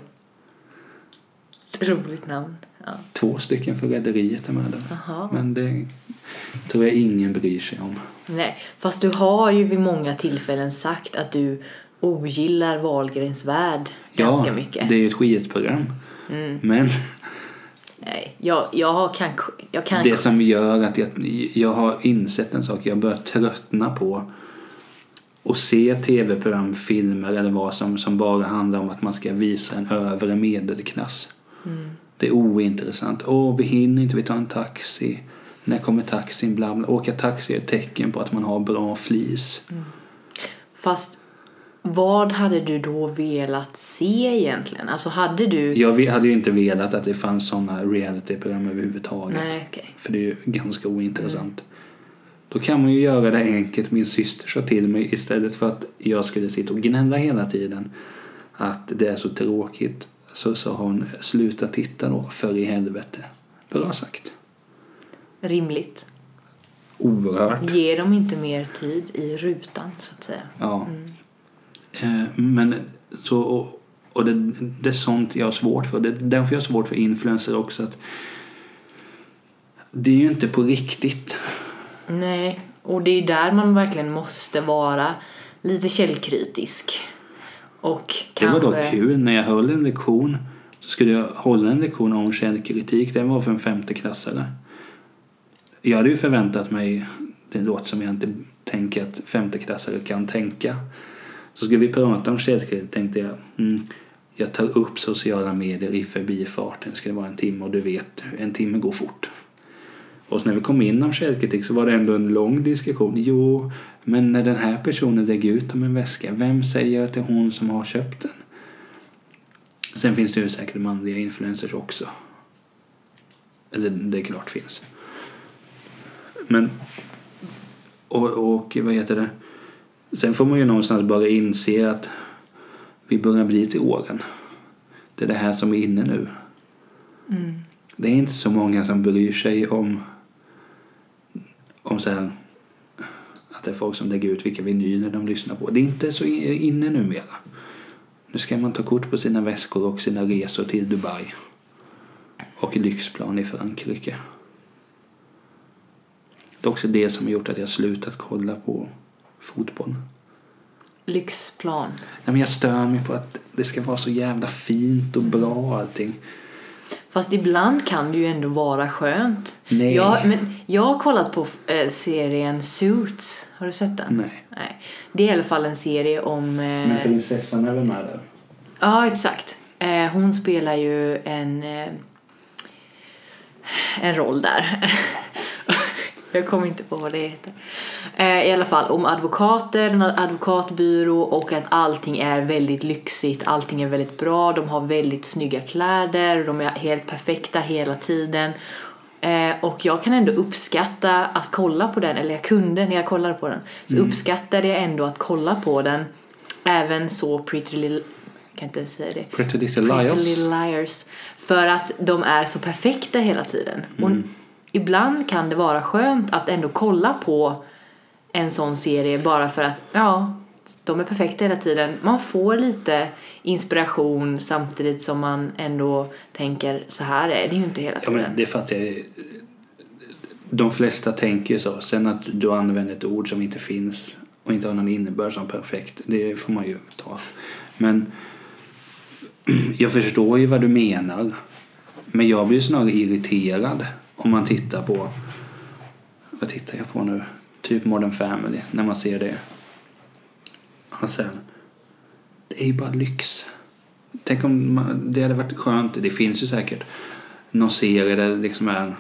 Roligt namn. Ja. Två stycken för Rederiet är med där. Jaha. Men det tror jag ingen bryr sig om. Nej, fast du har ju vid många tillfällen sagt att du ogillar Wahlgrens värld ganska ja, mycket. det är ju ett skitprogram. Mm. Men Nej, jag, jag kan, jag kan det som gör att jag, jag har insett en sak. Jag börjar tröttna på att se tv-program, filmer eller vad som, som bara handlar om att man ska visa en övre medelklass. Mm. Det är ointressant. Åh, vi hinner inte, vi tar en taxi. När kommer taxin? Bla, bla. Åka taxi är ett tecken på att man har bra flis. Fast vad hade du då velat se egentligen? Alltså hade du... Jag hade ju inte velat att det fanns sådana reality-program överhuvudtaget. Nej, okej. För det är ju ganska ointressant. Då kan man ju göra det enkelt. Min syster sa till mig istället för att jag skulle sitta och gnälla hela tiden att det är så tråkigt så sa hon sluta titta då för i helvete. Bra sagt. Rimligt. Oerhört. Ge dem inte mer tid i rutan, så att säga. Ja. Eh, Men så, och, och det, det är sånt jag har svårt för. Det är därför jag har svårt för influencer också. Att det är ju inte på riktigt. Nej, och det är där man verkligen måste vara lite källkritisk. Och Det var dock kul. När jag höll en lektion så skulle jag hålla en lektion om källkritik. Den var för en femteklassare. Jag hade ju förväntat mig, det låter som jag inte tänker att femteklassare kan tänka. Så skulle vi prata om källkritik tänkte jag, mm, jag tar upp sociala medier i förbifarten. Det skulle vara en timme och du vet, en timme går fort. Och när vi kom in om källkritik så var det ändå en lång diskussion. Jo, men när den här personen lägger ut om en väska, vem säger att det är hon som har köpt den? Sen finns det ju säkert manliga influencers också. Eller det är klart finns. Men, och, och vad heter det? Sen får man ju någonstans bara inse att vi börjar bli till åren. Det är det här som är inne nu. Mm. Det är inte så många som bryr sig om, om så här, att det är folk som lägger ut vilka vinyler de lyssnar på. Det är inte så inne numera. Nu ska man ta kort på sina väskor och sina resor till Dubai. Och lyxplan i Frankrike. Det är också det som har gjort att jag slutat kolla på fotboll. Lyxplan. Nej, men jag stör mig på att det ska vara så jävla fint och bra allting. Fast ibland kan det ju ändå vara skönt. Nej. Jag, men jag har kollat på eh, serien Suits. Har du sett den? Nej. Nej. Det är i alla fall en serie om... Men Eh, prinsessan är väl med där? ja, exakt. Eh, hon spelar ju en... Eh, en roll där. jag kommer inte på vad det heter. Eh, I alla fall om advokater, en advokatbyrå och att allting är väldigt lyxigt, allting är väldigt bra, de har väldigt snygga kläder, de är helt perfekta hela tiden. Eh, och jag kan ändå uppskatta att kolla på den, eller jag kunde när jag kollade på den, så uppskattade jag ändå att kolla på den. Även så Pretty Little, jag kan inte ens säga det. Pretty Little Pretty Liars. Little Liars. För att de är så perfekta hela tiden. Och ibland kan det vara skönt att ändå kolla på en sån serie bara för att, ja, de är perfekta hela tiden. Man får lite inspiration samtidigt som man ändå tänker så här är det ju inte hela Ja, tiden. men det fattar jag. De flesta tänker ju så. Sen att du använder ett ord som inte finns och inte har någon innebörd som perfekt. Det får man ju ta. Men jag förstår ju vad du menar. Men jag blir snarare irriterad om man tittar på, vad tittar jag på nu? Typ Modern Family, när man ser det. Och sen, det är ju bara lyx. Tänk om man, det hade varit skönt, det finns ju säkert någon serie där det liksom är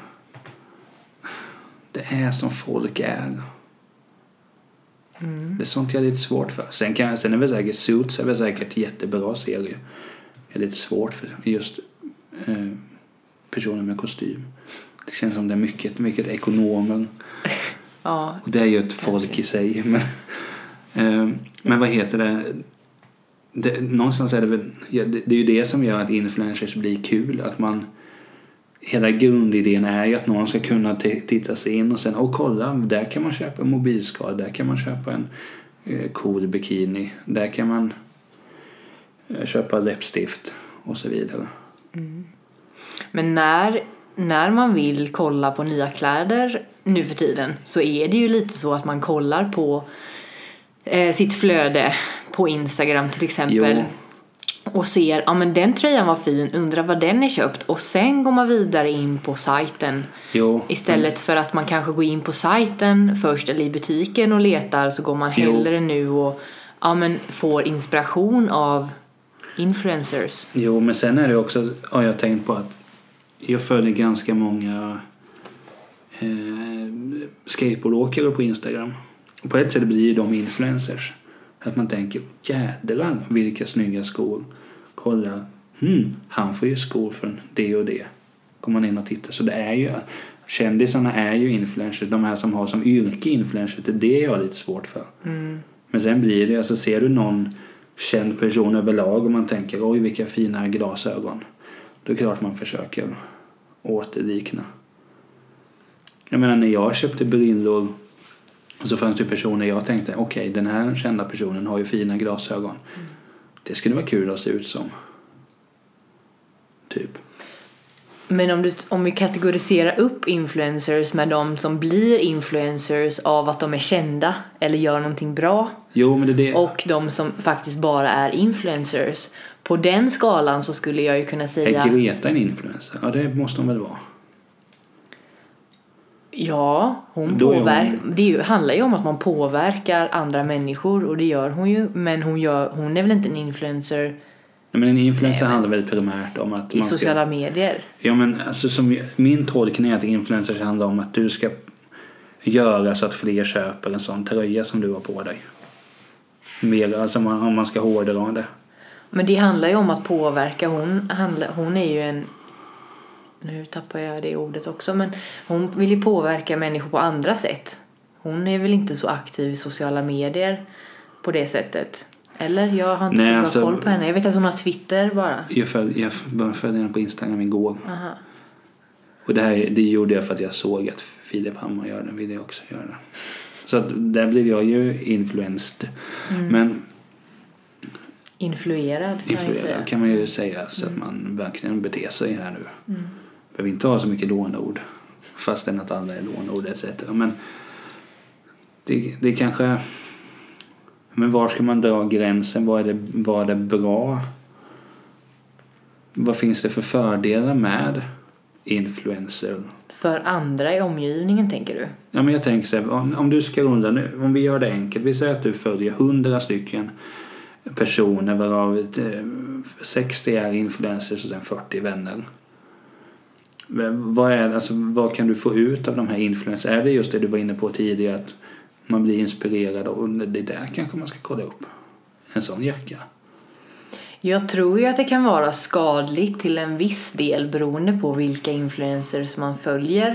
det är som folk är. Mm. Det är sånt jag är lite svårt för. Sen, kan, sen är väl säkert Suits är väl säkert jättebra serie. Jag är lite svårt för just eh, personer med kostym. Det känns som det är mycket, mycket ekonomer. Ja, Och det är ju ett folk i sig. Men, eh, men vad heter det? det? Någonstans är det väl, ja, det, det är ju det som gör att influencers blir kul. Att man, hela grundidén är ju att någon ska kunna titta sig in och sen, åh kolla, där kan man köpa en mobilskal, där kan man köpa en eh, cool bikini, där kan man eh, köpa läppstift och så vidare. Men när, när man vill kolla på nya kläder nu för tiden så är det ju lite så att man kollar på eh, sitt flöde på Instagram till exempel. Jo. Och ser, ja men den tröjan var fin, undrar vad den är köpt och sen går man vidare in på sajten. Jo, Istället för att man kanske går in på sajten först eller i butiken och letar så går man Jo. hellre nu och ja, men får inspiration av influencers. Jo, men sen är det också, har jag tänkt på att jag följer ganska många eh, skateboardåkare på Instagram. Och på ett sätt blir de influencers. Att man tänker, jädrar vilka snygga skor. Kolla, hmm, han får ju skor från det och det. Kommer man in och tittar. Så det är ju, kändisarna är ju influencers. De här som har som yrke influencers, det är det jag har lite svårt för. Men sen blir det, alltså ser du någon känd person överlag och man tänker oj vilka fina glasögon. Då är det klart man försöker återlikna. Jag menar när jag köpte brillor så fanns det personer jag tänkte okej den här kända personen har ju fina glasögon. Det skulle vara kul att se ut som. Typ. Men om, du, om vi kategoriserar upp influencers med de som blir influencers av att de är kända eller gör någonting bra Jo men det är det. och de som faktiskt bara är influencers. På den skalan så skulle jag ju kunna säga Är Greta en influencer? Ja det måste hon väl vara. ja, hon är hon- påverkar. Det ju, handlar ju om att man påverkar andra människor och det gör hon ju. Men hon, gör, hon är väl inte en influencer Nej, men en influencer Nej, handlar väl primärt om att i ska... sociala medier. Ja, men alltså, som, min tolkning är att influencers handlar om att du ska göra så att fler köper en sån tröja som du har på dig. Mer, alltså om man, om man ska hårdra det. Men det handlar ju om att påverka. Hon, hon är ju en... Nu tappar jag det ordet också. Men hon vill ju påverka människor på andra sätt. Hon är väl inte så aktiv i sociala medier på det sättet. Eller? Jag har inte Nej, så bra alltså- koll på henne. Jag vet att hon har Twitter bara. Jag, följ, jag började följa henne på Instagram igår. Aha. Och det, här, det gjorde jag för att jag såg att Filip Hammar gör det. ville jag också göra. Så att där blev jag ju influensed. Men Influerad influerad kan man ju säga så att man verkligen beter sig här nu. Behöver inte ha så mycket lånord. Fastän att alla är lånord etc. Men det, det kanske... Men var ska man dra gränsen? Vad är det, vad är det bra? Vad finns det för fördelar med influencer? För andra i omgivningen tänker du? Ja, men jag tänker så här, om, om du ska undra nu, om vi gör det enkelt. Vi säger att du följer hundra stycken personer varav eh, 60 är influencers och sen 40 vänner. Men Vad, är, alltså, vad kan du få ut av de här influencers? Är det just det du var inne på tidigare att man blir inspirerad och det där kanske man ska kolla upp? En sån jacka. Jag tror ju att det kan vara skadligt till en viss del beroende på vilka influencers man följer.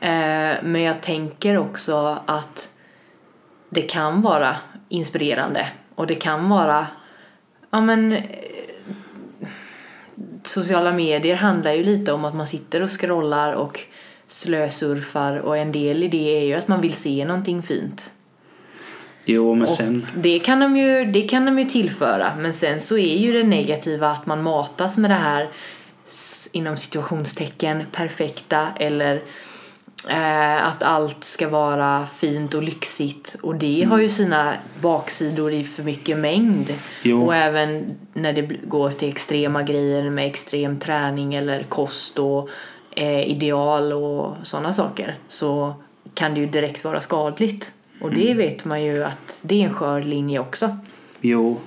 Eh, men jag tänker också att det kan vara inspirerande och det kan vara ja men sociala medier handlar ju lite om att man sitter och scrollar och slösurfar och en del i det är ju att man vill se någonting fint. Jo, men Och sen... det, kan de ju, det kan de ju tillföra. Men sen så är ju det negativa att man matas med det här inom situationstecken perfekta eller eh, att allt ska vara fint och lyxigt. Och det har ju sina baksidor i för mycket mängd. Jo. Och även när det går till extrema grejer med extrem träning eller kost och eh, ideal och sådana saker så kan det ju direkt vara skadligt. Och det vet man ju att det är en skör linje också. Jo,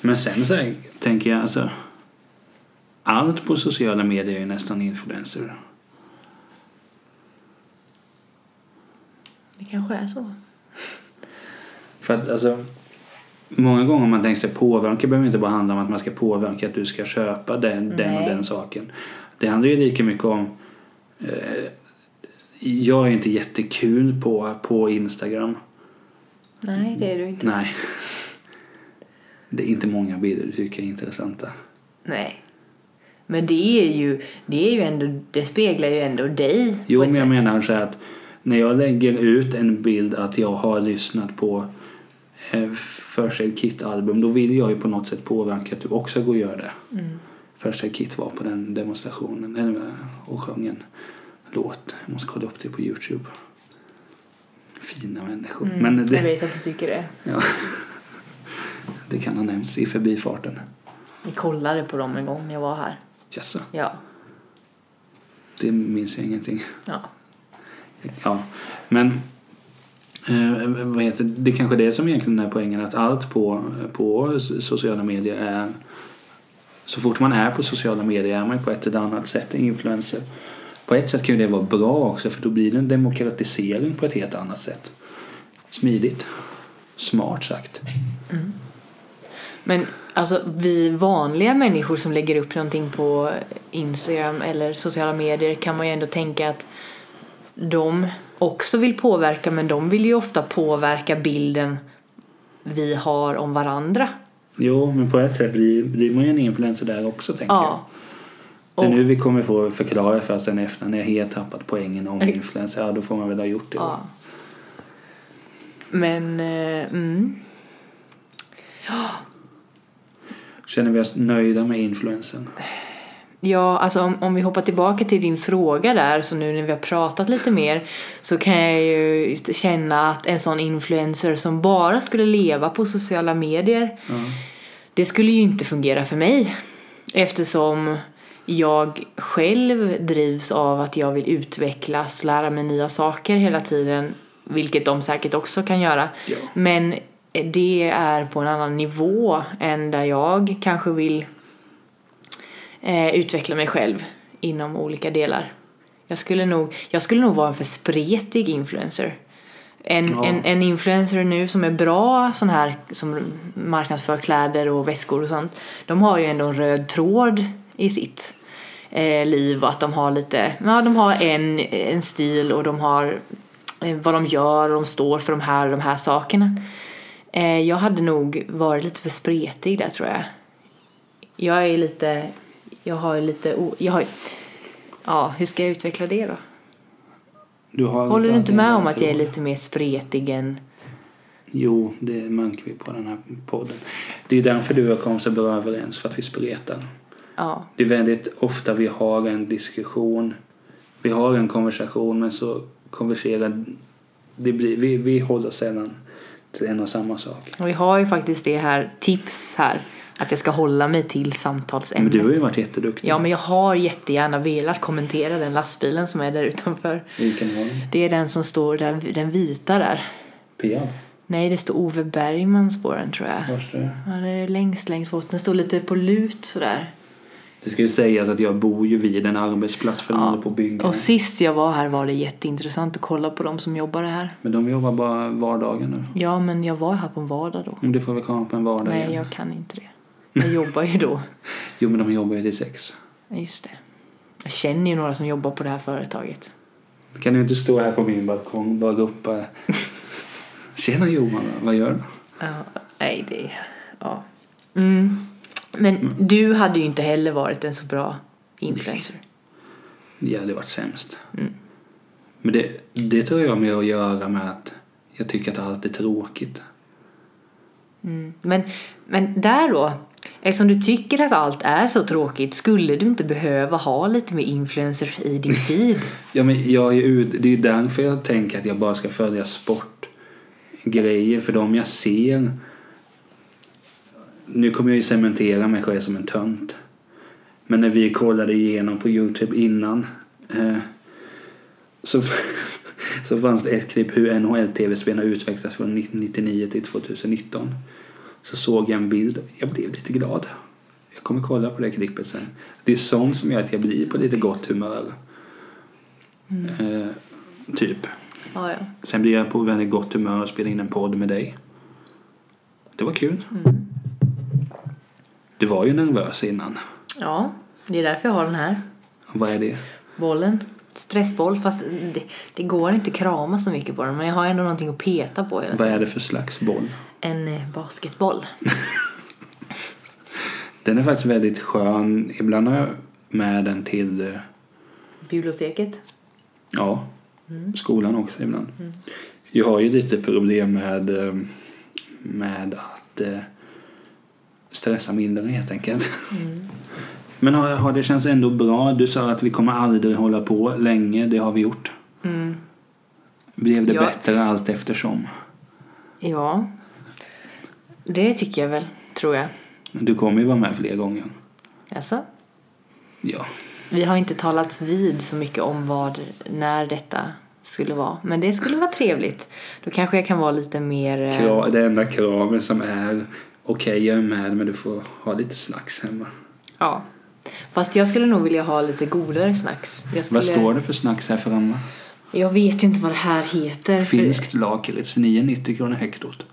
men sen så här, tänker jag alltså allt på sociala medier är ju nästan influencer. Det kanske är så. För att alltså många gånger man tänker sig påverka behöver inte bara handla om att man ska påverka att du ska köpa den, den och den saken. Det handlar ju lika mycket om eh, jag är inte jättekul på, på Instagram. Nej, det är du inte. Nej. Det är inte många bilder du tycker är intressanta. Nej. Men det är ju, det är ju ändå, det speglar ju ändå dig Jo, men jag sätt. menar så här att när jag lägger ut en bild att jag har lyssnat på eh, First Aid Kit-album då vill jag ju på något sätt påverka att du också går och gör det. Mm. First Aid Kit var på den demonstrationen eller, och sjöng en låt. Jag måste kolla upp det på Youtube. Fina människor. Mm, Men Jag det, vet att du tycker det. ja, det kan ha nämnts i förbifarten. Vi kollade på dem en gång när jag var här. Jaså, Ja. det minns jag ingenting. ja. Ja, men eh, vad heter, det är kanske det som egentligen är poängen att allt på, på sociala medier är så fort man är på sociala medier är man på ett eller annat sätt influencer. På ett sätt kan ju det vara bra också för då blir det en demokratisering på ett helt annat sätt. Smidigt. Smart sagt. Mm. Men alltså vi vanliga människor som lägger upp någonting på Instagram eller sociala medier kan man ju ändå tänka att de också vill påverka men de vill ju ofta påverka bilden vi har om varandra. Jo, men på ett sätt blir, blir man ju en influencer där också tänker jag. Ja. Det är nu vi kommer få förklara för sen efter när jag helt tappat poängen om influencer. Ja, då får man väl ha gjort det. Ja. Men, eh, mm. Känner vi oss nöjda med influensen? Ja, alltså om, om vi hoppar tillbaka till din fråga där, så nu när vi har pratat lite mer så kan jag ju känna att en sån influencer som bara skulle leva på sociala medier, Ja. det skulle ju inte fungera för mig. Eftersom jag själv drivs av att jag vill utvecklas, lära mig nya saker hela tiden, vilket de säkert också kan göra. Ja. Men det är på en annan nivå än där jag kanske vill eh, utveckla mig själv inom olika delar. Jag skulle nog, jag skulle nog vara en för spretig influencer. En, Ja. en, en influencer nu som är bra sån här som marknadsför kläder och väskor och sånt. De har ju ändå en röd tråd i sitt eh, liv och att de har lite, ja de har en, en stil och de har eh, vad de gör och de står för de här och de här sakerna. Eh, jag hade nog varit lite för spretig där tror jag. Jag är lite, jag har lite, jag har, ja hur ska jag utveckla det då? Du Håller du inte med om att jag är lite mer spretig än, Jo, det märker vi på den här podden. Det är ju därför du och jag kom så bra överens, för att vi spretar. ja, Det är väldigt ofta vi har en diskussion, vi har en konversation men så konverserar, det blir, vi, vi håller sällan till en och samma sak. och vi har ju faktiskt det här tips här att jag ska hålla mig till Men samtalsämnet. du har ju varit jätteduktig. Ja, men jag har jättegärna velat kommentera den lastbilen som är där utanför. Vilken var det? Det är den som står där, den vita där. Peab? Nej, det står Ove Bergmans på den tror jag. Var står det? Ja, det är längst, längst bort. Den står lite på lut sådär. Det ska ju sägas att jag bor ju vid en arbetsplats för håller på bygga. Och sist jag var här var det jätteintressant att kolla på de som jobbar här. Men de jobbar bara vardagar nu. Ja, men jag var här på en vardag då. Men Du får väl komma på en vardag Nej, igen. jag kan inte det. Jag jobbar ju då. Jo, men de jobbar ju till sex. Ja, just det. Jag känner ju några som jobbar på det här företaget. Kan du inte stå här på min balkong och bara ropa Tjena Johan, vad gör du? Ja, nej, det... Ja. Mm. Men du hade ju inte heller varit en så bra influencer. Det hade varit sämst. Mm. Men det, det tror jag med att göra med att jag tycker att allt är tråkigt. Mm. Men, men där då, Eftersom du tycker att allt är så tråkigt, skulle du inte behöva ha lite mer influencers i din feed? Ja, men jag är ju, det är ju därför jag tänker att jag bara ska följa sportgrejer. För de jag ser... Nu kommer jag ju cementera mig själv som en tönt. Men när vi kollade igenom på Youtube innan eh, så, så fanns det ett klipp hur NHL-tv-spelen har utvecklats från 1999 till 2019. Så såg jag en bild. Jag blev lite glad. Jag kommer kolla på det klippet sen. Det är sånt som gör att jag blir på lite gott humör. Eh, typ. Ja, ja. Sen blir jag på väldigt gott humör och spelar in en podd med dig. Det var kul. Du var ju nervös innan. ja, det är därför jag har den här Vad är det? bollen. Stressboll, fast det, det går inte krama så mycket på den. Men jag har ändå någonting att peta på hela Vad är det för slags boll? En eh, basketboll. Den är faktiskt väldigt skön. Ibland har jag med den till eh, Biblioteket. ja, skolan också ibland. Jag har ju lite problem med, eh, med att stressa mindre helt enkelt. Men har, har det känns ändå bra. Du sa att vi kommer aldrig hålla på länge. Det har vi gjort. Mm. Blev det Ja. bättre allt eftersom? Ja, det tycker jag väl, tror jag. Du kommer ju vara med fler gånger. Alltså, Ja. vi har inte talats vid så mycket om vad, när detta skulle vara. Men det skulle vara trevligt. Då kanske jag kan vara lite mer... eh, Kra- det enda kravet som är okej, jag är med men du får ha lite snacks hemma. Ja. Fast jag skulle nog vilja ha lite godare snacks. Skulle, Vad står det för snacks här framme? jag vet ju inte vad det här heter. för- Finskt lakrits, 9,90 kronor hektot.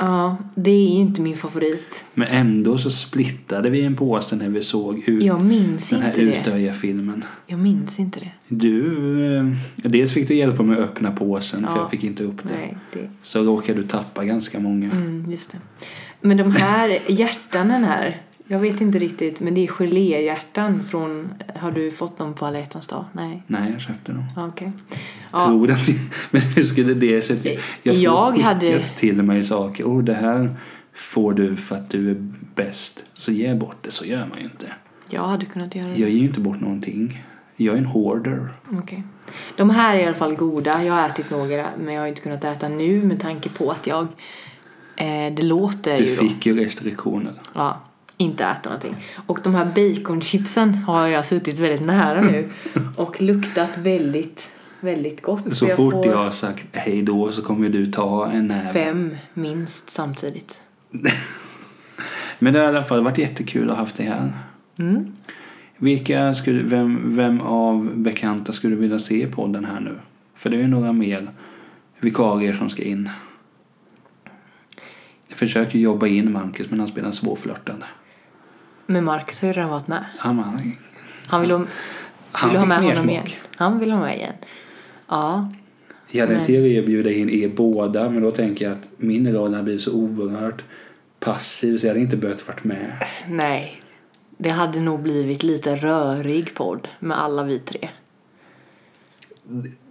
Ja, det är ju inte min favorit. Men ändå så splittade vi en påse när vi såg ut Jag minns den här. Utöja-filmen. Jag minns inte det. Du, eh, dels fick du hjälpa mig att öppna påsen för Ja. jag fick inte upp det. Nej, det... Så råkade du tappa ganska många. Mm, just det. Men de här hjärtanen här. Jag vet inte riktigt, men det är geléhjärtan från... Har du fått dem på alla hjärtans dag? Nej. Nej, jag köpte dem. Ja, Okej. Ja, Tror att Men hur skulle det se ut? Jag Jag hade- till mig saker. Oh, det här får du för att du är bäst. Så ge bort det. Så gör man ju inte. jag hade kunnat göra det. Jag ger ju inte bort någonting. Jag är en hoarder. Okej. De här är i alla fall goda. Jag har ätit några, men jag har inte kunnat äta nu med tanke på att jag... Eh, det låter Du ju då. fick ju restriktioner. Ja, inte äta någonting. Och de här baconchipsen har jag suttit väldigt nära nu och luktat väldigt, väldigt gott. Så jag fort får jag har sagt hej då så kommer du ta en näve. fem minst samtidigt. Men det har i alla fall varit jättekul att ha haft dig här. Mm. Vilka skulle, vem, vem av bekanta skulle du vilja se i podden här nu? För det är ju några mer vikarier som ska in. Jag försöker jobba in Marcus men han spelar svårflörtande. Men Marcus har ju redan varit med. Han, han, Han vill ha, han vill ha med honom smak. igen. Han vill ha med igen. Ja, Jag hade en Men- teori att bjuda in er båda men då tänker jag att min roll hade blivit så oerhört passiv så jag hade inte behövt varit med. nej. Det hade nog blivit lite rörig podd med alla vi tre.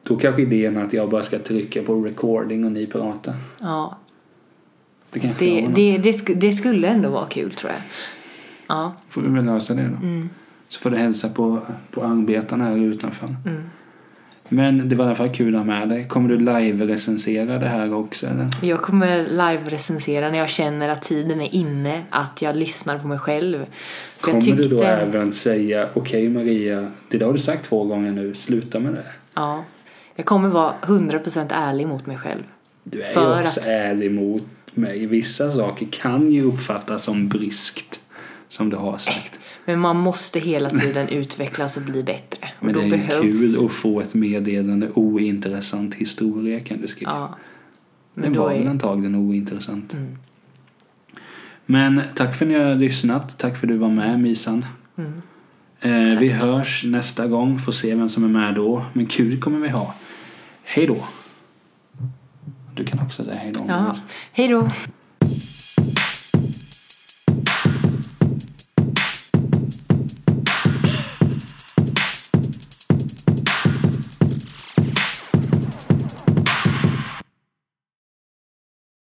Då kanske idén är att jag bara ska trycka på recording och ni pratar. Ja, Det det, det, det, sk- det skulle ändå vara kul tror jag. Ja. Får vi väl lösa det då. Mm. Så får du hälsa på, på arbetarna här utanför. Mm. Men det var i alla fall kul att ha med dig. Kommer du live-recensera det här också eller? Jag kommer live-recensera när jag känner att tiden är inne, att jag lyssnar på mig själv. För Kommer du då tyckte- även säga okej Maria, det där har du sagt två gånger nu, sluta med det. Ja. Jag kommer vara 100% ärlig mot mig själv. Du är ju också att- ärlig mot mig. Vissa saker kan ju uppfattas som bryskt, som du har sagt. Men man måste hela tiden utvecklas och bli bättre. Och Men det är behövs... kul att få ett meddelande ointressant historia kan du skriva. Ja. Men Den var är... väl antagligen ointressant. Mm. Men tack för att ni har lyssnat. Tack för att du var med Misan. Mm. Eh, vi hörs nästa gång. Får se vem som är med då. Men kul kommer vi ha. Hej då. Du kan också säga hej då. Ja. Hej då!